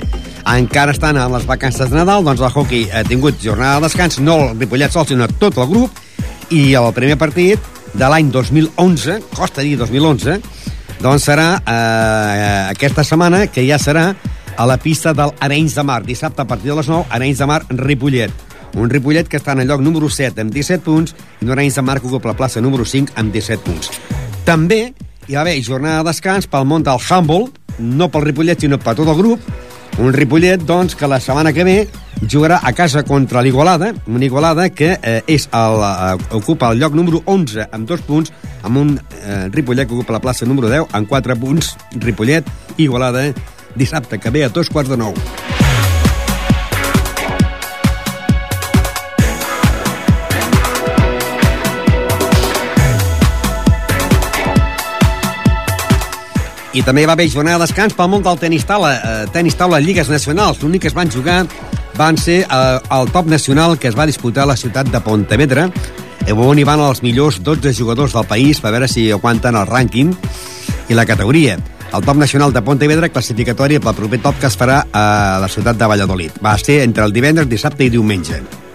encara estan a les vacances de Nadal, doncs el hockey ha tingut jornada de descans, no el Ripollet sol, sinó tot el grup, i el primer partit de l'any 2011, costa dir 2011, doncs serà eh, aquesta setmana, que ja serà a la pista del Arenys de Mar. Dissabte a partir de les 9, Arenys de Mar, Ripollet. Un Ripollet que està en el lloc número 7 amb 17 punts i un Arenys de Mar que ocupa la plaça número 5 amb 17 punts. També hi va haver jornada de descans pel món del handball, no pel Ripollet, sinó per tot el grup, un Ripollet, doncs, que la setmana que ve jugarà a casa contra l'Igualada, una Igualada que eh, és el, eh, ocupa el lloc número 11 amb dos punts, amb un eh, Ripollet que ocupa la plaça número 10 amb 4 punts. Ripollet, Igualada, dissabte que ve a dos quarts de nou. I també va haver jornada de descans pel món del tenis taula, eh, tenis taula lligues nacionals. L'únic que es van jugar van ser eh, el top nacional que es va disputar a la ciutat de Pontevedra, eh, on hi van els millors 12 jugadors del país per veure si aguanten el rànquing i la categoria. el top nacional de Pontevedra classificatori pel proper top que es farà a la ciutat de Valladolid. Va ser entre el divendres, dissabte i diumenge.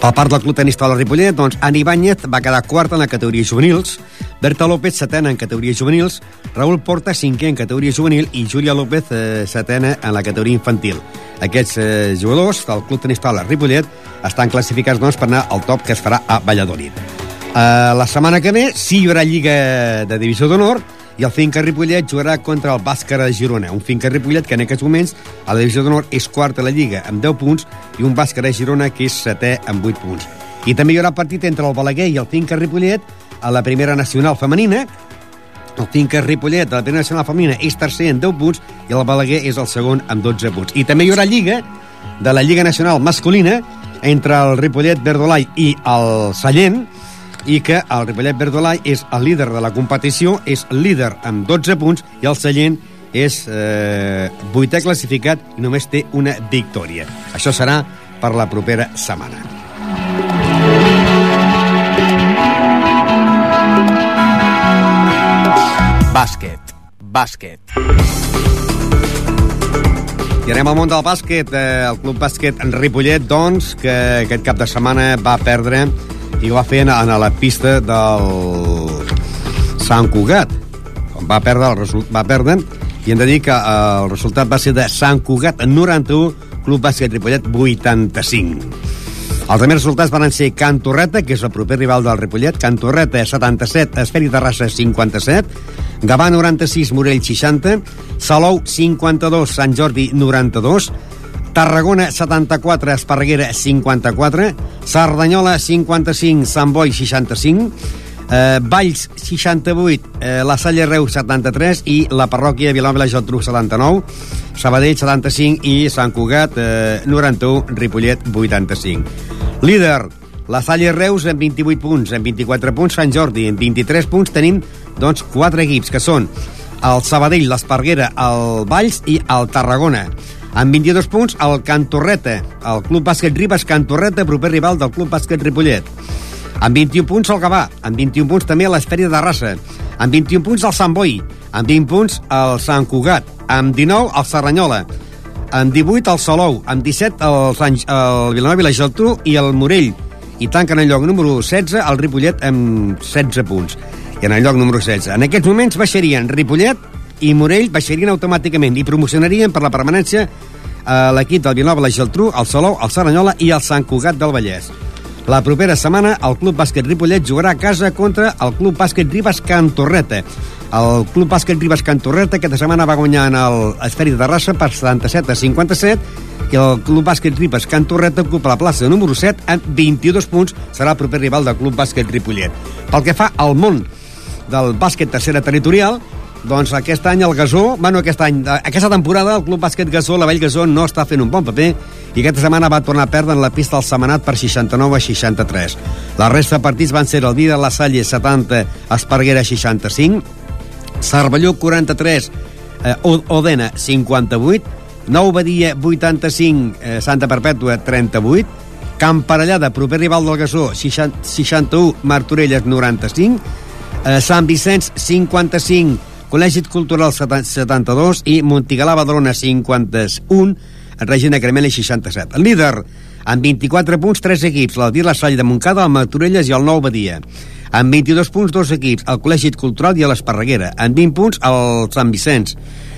Per part del Club Tenis Taula Ripollet, doncs, Ani Báñez va quedar quarta en la categoria juvenils, Berta López setena en categoria juvenils, Raúl Porta cinquè en categoria juvenil i Júlia López eh, setena en la categoria infantil. Aquests eh, jugadors del Club Tenis Taula Ripollet estan classificats doncs, per anar al top que es farà a Valladolid. Eh, la setmana que ve sí hi haurà Lliga de Divisió d'Honor i el Finca Ripollet jugarà contra el Bàscara de Girona, un Finca Ripollet que en aquests moments a la Divisió d'Honor és quart a la Lliga amb 10 punts i un Bàscara de Girona que és setè amb 8 punts. I també hi haurà partit entre el Balaguer i el Finca Ripollet a la primera nacional femenina, el Finca Ripollet de la primera nacional femenina és tercer amb 10 punts i el Balaguer és el segon amb 12 punts. I també hi haurà Lliga de la Lliga Nacional masculina entre el Ripollet Verdolai i el Sallent, i que el Ripollet Verdolai és el líder de la competició, és líder amb 12 punts i el Sallent és eh, vuitè classificat i només té una victòria. Això serà per la propera setmana. Bàsquet. Bàsquet. I anem al món del bàsquet. Eh, el Club Bàsquet en Ripollet, doncs, que aquest cap de setmana va perdre i va fer a la pista del Sant Cugat. Va perdre, el result, va perdre i hem de dir que eh, el resultat va ser de Sant Cugat 91, Club Bàsquet Ripollet 85. Els primers resultats van ser Can Torreta, que és el proper rival del Ripollet, Can Torreta 77, Esferi Terrassa 57, Gavà 96, Morell 60, Salou 52, Sant Jordi 92, Tarragona 74, Esparreguera 54, Cerdanyola 55, Sant Boi 65, eh, Valls 68, eh, la Salle Reus 73 i la parròquia Vilanova i la Geltrú 79, Sabadell 75 i Sant Cugat eh, 91, Ripollet 85. Líder, la Salle Reus amb 28 punts, amb 24 punts Sant Jordi, amb 23 punts tenim doncs quatre equips que són el Sabadell, l'Esparguera, el Valls i el Tarragona. Amb 22 punts, el Cantorreta, el Club Bàsquet Ribes Cantorreta, proper rival del Club Bàsquet Ripollet. Amb 21 punts el Gavà, amb 21 punts també l'Esfèria de Rassa, amb 21 punts el Sant Boi, amb 20 punts el Sant Cugat, amb 19 el Serranyola, amb 18 el Salou, amb 17 el, Sant, el Vilanova i la Geltrú i el Morell, i tanquen el lloc número 16 el Ripollet amb 16 punts. I en el lloc número 16. En aquests moments baixarien Ripollet i Morell baixarien automàticament i promocionarien per la permanència a l'equip del Vilanova, la Geltrú, el Salou, el Saranyola i el Sant Cugat del Vallès. La propera setmana el Club Bàsquet Ripollet jugarà a casa contra el Club Bàsquet Ribes Cantorreta. El Club Bàsquet Ribes Cantorreta aquesta setmana va guanyar en l'Esferi de Terrassa per 77 a 57 i el Club Bàsquet Ribes Cantorreta ocupa la plaça número 7 amb 22 punts. Serà el proper rival del Club Bàsquet Ripollet. Pel que fa al món del bàsquet tercera territorial, doncs aquest any el Gasó, bueno, aquest any, aquesta temporada el Club Bàsquet Gasó, la Vall Gasó, no està fent un bon paper i aquesta setmana va tornar a perdre en la pista del Semanat per 69 a 63. La resta de partits van ser el de la Salle 70, Esparguera 65, Cervelló 43, eh, Odena 58, Nou Badia 85, eh, Santa Perpètua 38, Camparellada, proper rival del Gasó, 60, 61, Martorelles 95, eh, Sant Vicenç 55, Col·legi Cultural 72 i Montigalà Badalona 51, Regina Cremeli 67. El líder, amb 24 punts, 3 equips, l'Aldir La Salle de Montcada, el Maturelles i el Nou Badia. Amb 22 punts, dos equips, el Col·legi Cultural i l'Esparreguera. Amb 20 punts, el Sant Vicenç.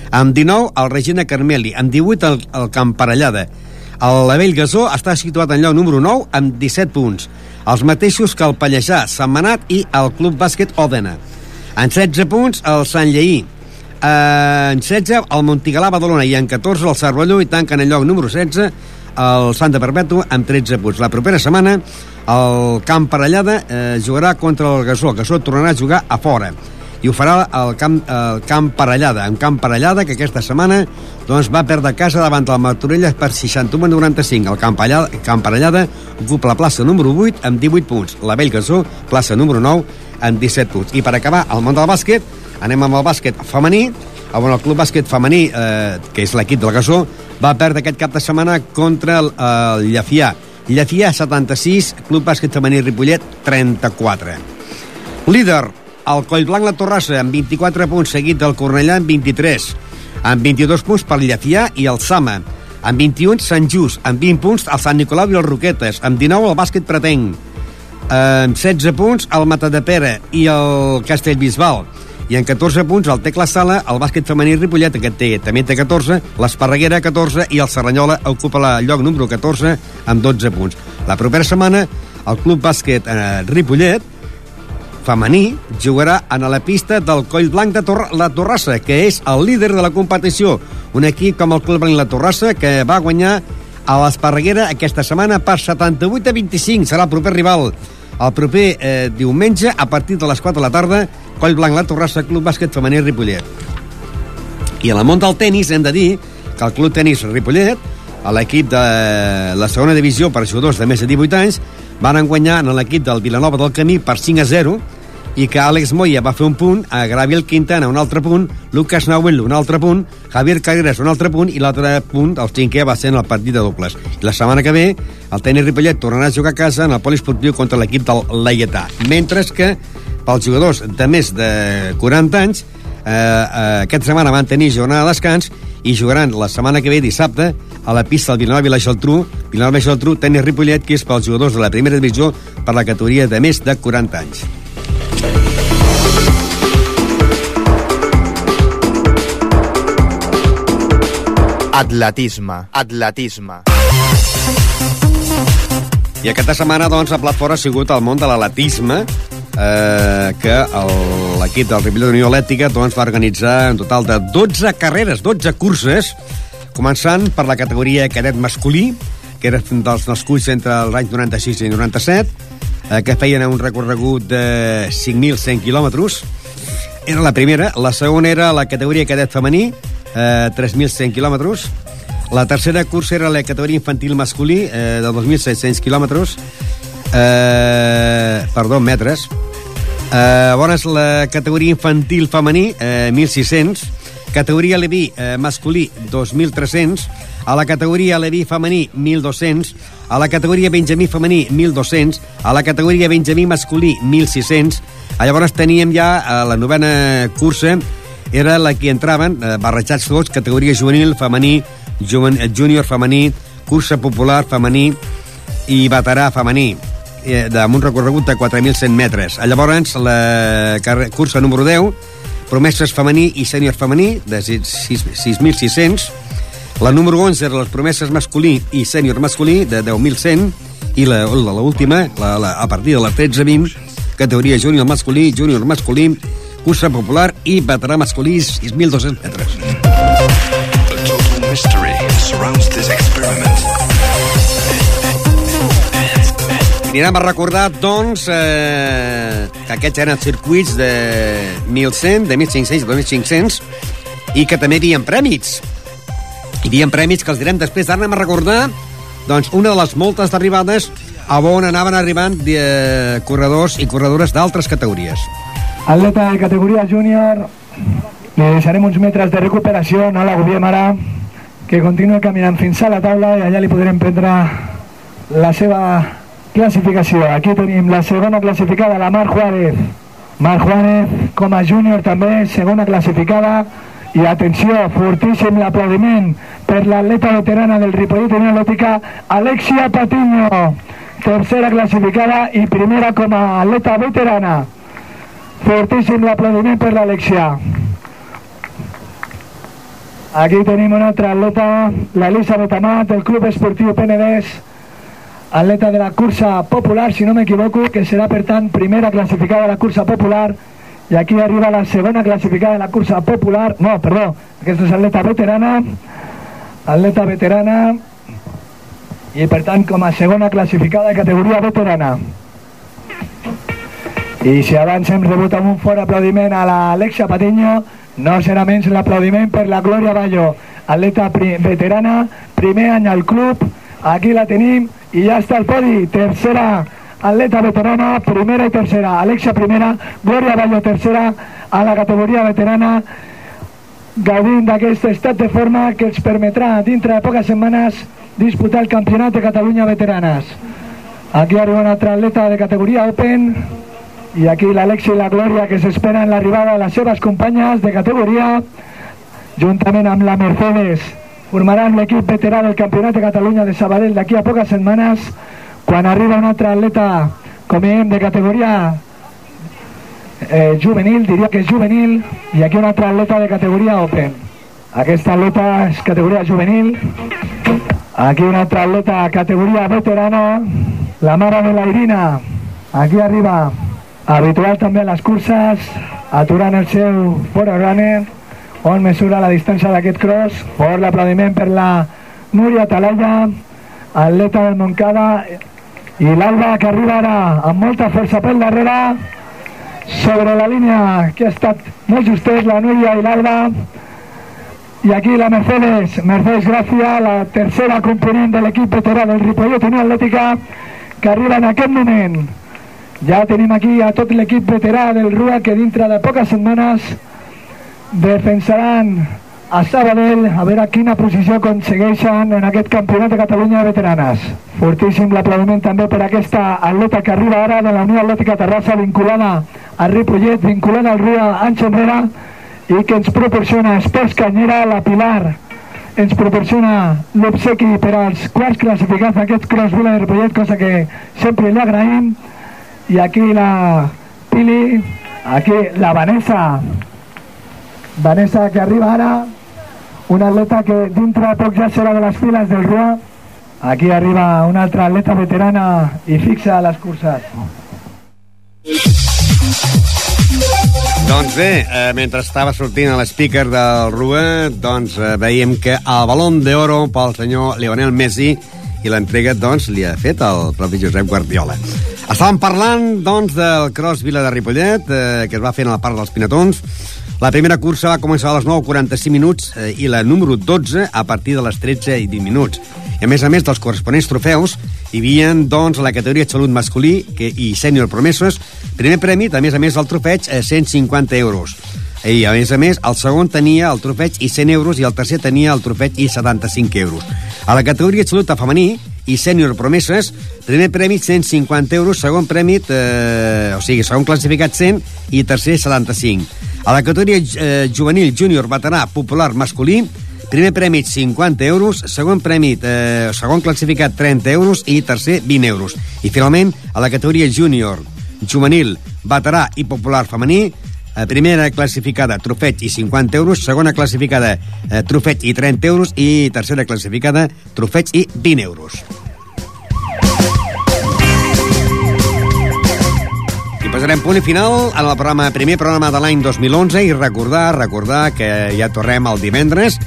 Amb 19, el Regina Carmeli. Amb 18, el, el Camparellada. El Lavell Gasó està situat en lloc número 9 amb 17 punts. Els mateixos que el Pallejà, Sant Manat i el Club Bàsquet Òdena. En 16 punts, el Sant Lleí. En 16, el Montigalà Badalona i en 14, el Cervelló i tanquen el lloc número 16 el Santa Perpètua amb 13 punts. La propera setmana el Camp Parellada eh, jugarà contra el Gasó. El Gasó tornarà a jugar a fora i ho farà el Camp, el camp Parellada, en Camp Parellada, que aquesta setmana doncs, va perdre casa davant del Martorelles per 61 95. El Camp, Parellada, Camp Parellada ocupa la plaça número 8 amb 18 punts. La Vell Gasó, plaça número 9, amb 17 punts. I per acabar, el món del bàsquet, anem amb el bàsquet femení, on el club bàsquet femení, eh, que és l'equip del Gasó, va perdre aquest cap de setmana contra el, el Llafià. Llafià 76, club bàsquet femení Ripollet 34. Líder, el Collblanc la Torrassa amb 24 punts, seguit del Cornellà amb 23. Amb 22 punts per Llafià i el Sama. Amb 21, Sant Just. Amb 20 punts, el Sant Nicolau i els Roquetes. Amb 19, el Bàsquet Pretenc. Amb 16 punts, el Matadepera i el Castellbisbal. I en 14 punts, el Tecla Sala, el bàsquet femení Ripollet, que té, també té 14, l'Esparreguera 14 i el Serranyola ocupa el lloc número 14 amb 12 punts. La propera setmana, el Club Bàsquet eh, Ripollet, femení jugarà en la pista del Coll Blanc de Tor la Torrassa, que és el líder de la competició. Un equip com el Coll Blanc la Torrassa que va guanyar a l'Esparreguera aquesta setmana per 78 a 25. Serà el proper rival el proper eh, diumenge a partir de les 4 de la tarda Coll Blanc la Torrassa, Club Bàsquet Femení Ripollet. I en el món del tennis hem de dir que el Club Tenis Ripollet, a l'equip de la segona divisió per jugadors de més de 18 anys, van guanyar en l'equip del Vilanova del Camí per 5 a 0 i que Àlex Moya va fer un punt, a Graviel Quintana un altre punt, Lucas Nauel un altre punt, Javier Carreras un altre punt i l'altre punt, el cinquè, va ser en el partit de dobles. I la setmana que ve, el tenis Ripollet tornarà a jugar a casa en el poliesportiu contra l'equip del Laietà. Mentre que pels jugadors de més de 40 anys, eh, eh, aquesta setmana van tenir jornada de descans i jugaran la setmana que ve, dissabte, a la pista del Vilanova i Geltrú, Vilanova Geltrú, tenis Ripollet, que és pels jugadors de la primera divisió per la categoria de més de 40 anys. Atletisme. Atletisme. I aquesta setmana, doncs, a plat fora ha sigut el món de l'atletisme, eh, que l'equip del Ripollet d'Unió Atlètica doncs, va organitzar un total de 12 carreres, 12 curses, començant per la categoria cadet masculí, que era dels nascuts entre els anys 96 i 97, eh, que feien un recorregut de 5.100 quilòmetres. Era la primera. La segona era la categoria cadet femení, eh, 3.100 quilòmetres. La tercera cursa era la categoria infantil masculí, eh, de 2.700 quilòmetres. Eh, perdó, metres. Eh, llavors, la categoria infantil femení, eh, 1.600. Categoria Leví eh, masculí, 2.300. A la categoria Leví femení, 1.200. A la categoria Benjamí femení, 1.200. A la categoria Benjamí masculí, 1.600. Ah, Llavors teníem ja a la novena cursa, era la que entraven, eh, barrejats tots, categoria juvenil, femení, juven, eh, júnior femení, cursa popular femení i veterà femení eh, amb un recorregut de 4.100 metres. Llavors, la cursa número 10, promeses femení i sènior femení, de 6.600. La número 11 era les promeses masculí i sènior masculí, de 10.100. I la, la, la, la, a partir de la 13-20, categoria júnior masculí, júnior masculí, cursa popular i veterà masculí, 6.200 metres. A mystery surrounds this experiment. Anirem a recordar, doncs, eh, que aquests eren circuits de 1.100, de 1.500 i 2.500, i que també hi havia prèmits. Hi havia prèmits que els direm després. Ara anem a recordar doncs, una de les moltes d'arribades a on anaven arribant eh, corredors i corredores d'altres categories. Atleta de categoria júnior, li deixarem uns de recuperació, no l'agobiem ara, que continua caminant fins a la taula i allà li podrem prendre la seva classificació. Aquí tenim la segona classificada, la Mar Juárez. Mar Juárez, com a júnior també, segona classificada. I atenció, fortíssim l'aplaudiment per l'atleta veterana del Ripollet Unió Alexia Patiño. Tercera classificada i primera com a atleta veterana. Fortíssim l'aplaudiment per l'Alexia. Aquí tenim una altra atleta, l'Elisabet Amat, del Club Esportiu Penedès, atleta de la cursa popular, si no m'equivoco, que serà, per tant, primera classificada de la cursa popular, i aquí arriba la segona classificada de la cursa popular, no, perdó, aquesta és atleta veterana, atleta veterana, i per tant, com a de categoria veterana. I si abans hem rebut amb un fort aplaudiment a l'Alexia Patiño, no serà menys l'aplaudiment per la Glòria Ballo, atleta veterana, primer any al club, aquí la tenim i ja està al podi, tercera atleta veterana, primera i tercera, Alexia primera, Glòria Ballo tercera, a la categoria veterana, gaudint d'aquest estat de forma que els permetrà dintre de poques setmanes disputar el Campionat de Catalunya Veteranes. Aquí arriba un altre atleta de categoria Open, i aquí l'Alexi i la Glòria que s'esperen l'arribada de les seves companyes de categoria juntament amb la Mercedes. Formaran l'equip veterà del Campionat de Catalunya de Sabadell d'aquí a poques setmanes quan arriba un altre atleta com hem de categoria eh, juvenil, diria que és juvenil i aquí un altre atleta de categoria open. Aquesta atleta és categoria juvenil. Aquí un altre atleta categoria veterana la mare de la Irina. Aquí arriba habitual també a les curses aturant el seu forerunner on mesura la distància d'aquest cross fort l'aplaudiment per la Núria Talaia atleta del Montcada i l'Alba que arriba ara amb molta força pel darrere. Sobre la línia que ha estat molt justet la Núria i l'Alba i aquí la Mercedes Mercedes Gràcia, la tercera component de l'equip veterà del Ripollet Unió Atlètica que arriba en aquest moment ja tenim aquí a tot l'equip veterà del RUA que dintre de poques setmanes defensaran a Sabadell a veure quina posició aconsegueixen en aquest campionat de Catalunya de veteranes. Fortíssim l'aplaudiment també per aquesta atleta que arriba ara de la Unió Atlètica Terrassa vinculada a Ripollet, vinculada al Rua anys enrere i que ens proporciona Esports Canyera, la Pilar ens proporciona l'obsequi per als quarts classificats d'aquest Cross de Ripollet, cosa que sempre li agraïm i aquí la Pili, aquí la Vanessa. Vanessa que arriba ara. Un atleta que dintre poc ja serà de les files del RUA. Aquí arriba una altra atleta veterana i fixa les curses. Doncs bé, eh, mentre estava sortint a l'speaker del RUA, doncs eh, veiem que el balón d'oro pel senyor Lionel Messi i l'entrega, doncs, li ha fet el propi Josep Guardiola. Estàvem parlant, doncs, del Cross Vila de Ripollet, eh, que es va fer en la part dels Pinatons. La primera cursa va començar a les 9.45 minuts eh, i la número 12 a partir de les 13 i 20 minuts. I a més a més dels corresponents trofeus, hi havia, doncs, la categoria xalut masculí que, i sènior promeses. Primer premi, a més a més, del trofeig, eh, 150 euros. I, a més a més, el segon tenia el trofeig i 100 euros i el tercer tenia el trofeig i 75 euros. A la categoria xalut femení i sènior promeses, primer premi 150 euros, segon premi, eh, o sigui, segon classificat 100 i tercer 75. A la categoria eh, juvenil júnior veterà popular masculí, primer premi 50 euros, segon premi, eh, segon classificat 30 euros i tercer 20 euros. I finalment, a la categoria júnior juvenil veterà i popular femení, primera classificada trofeig i 50 euros, segona classificada eh, trofeig i 30 euros. I tercera classificada trofeig i 20 euros. I posarem punt i final en el programa, primer programa de l'any 2011 i recordar, recordar que ja tornem el divendres.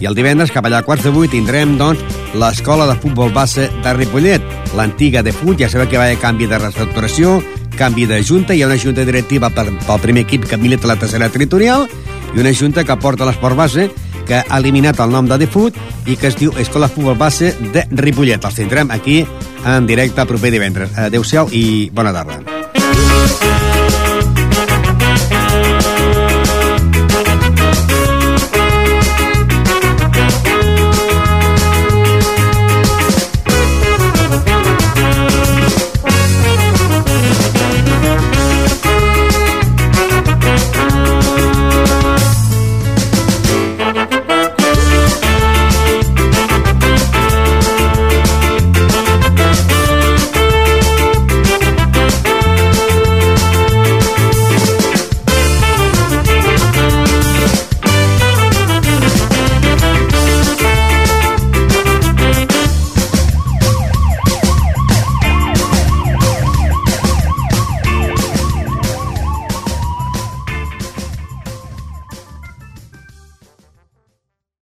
I el divendres cap allà a quarts de vuit tindrem doncs l'escola de futbol base de Ripollet, l'antiga de Fut, ja sabeu que va haver canvi de reestructuració, canvi de junta, hi ha una junta directiva per, pel primer equip que milita la tercera territorial i una junta que porta l'esport base que ha eliminat el nom de Defut i que es diu Escola Futbol Base de Ripollet. Els tindrem aquí en directe el proper divendres. Adéu-siau i bona tarda.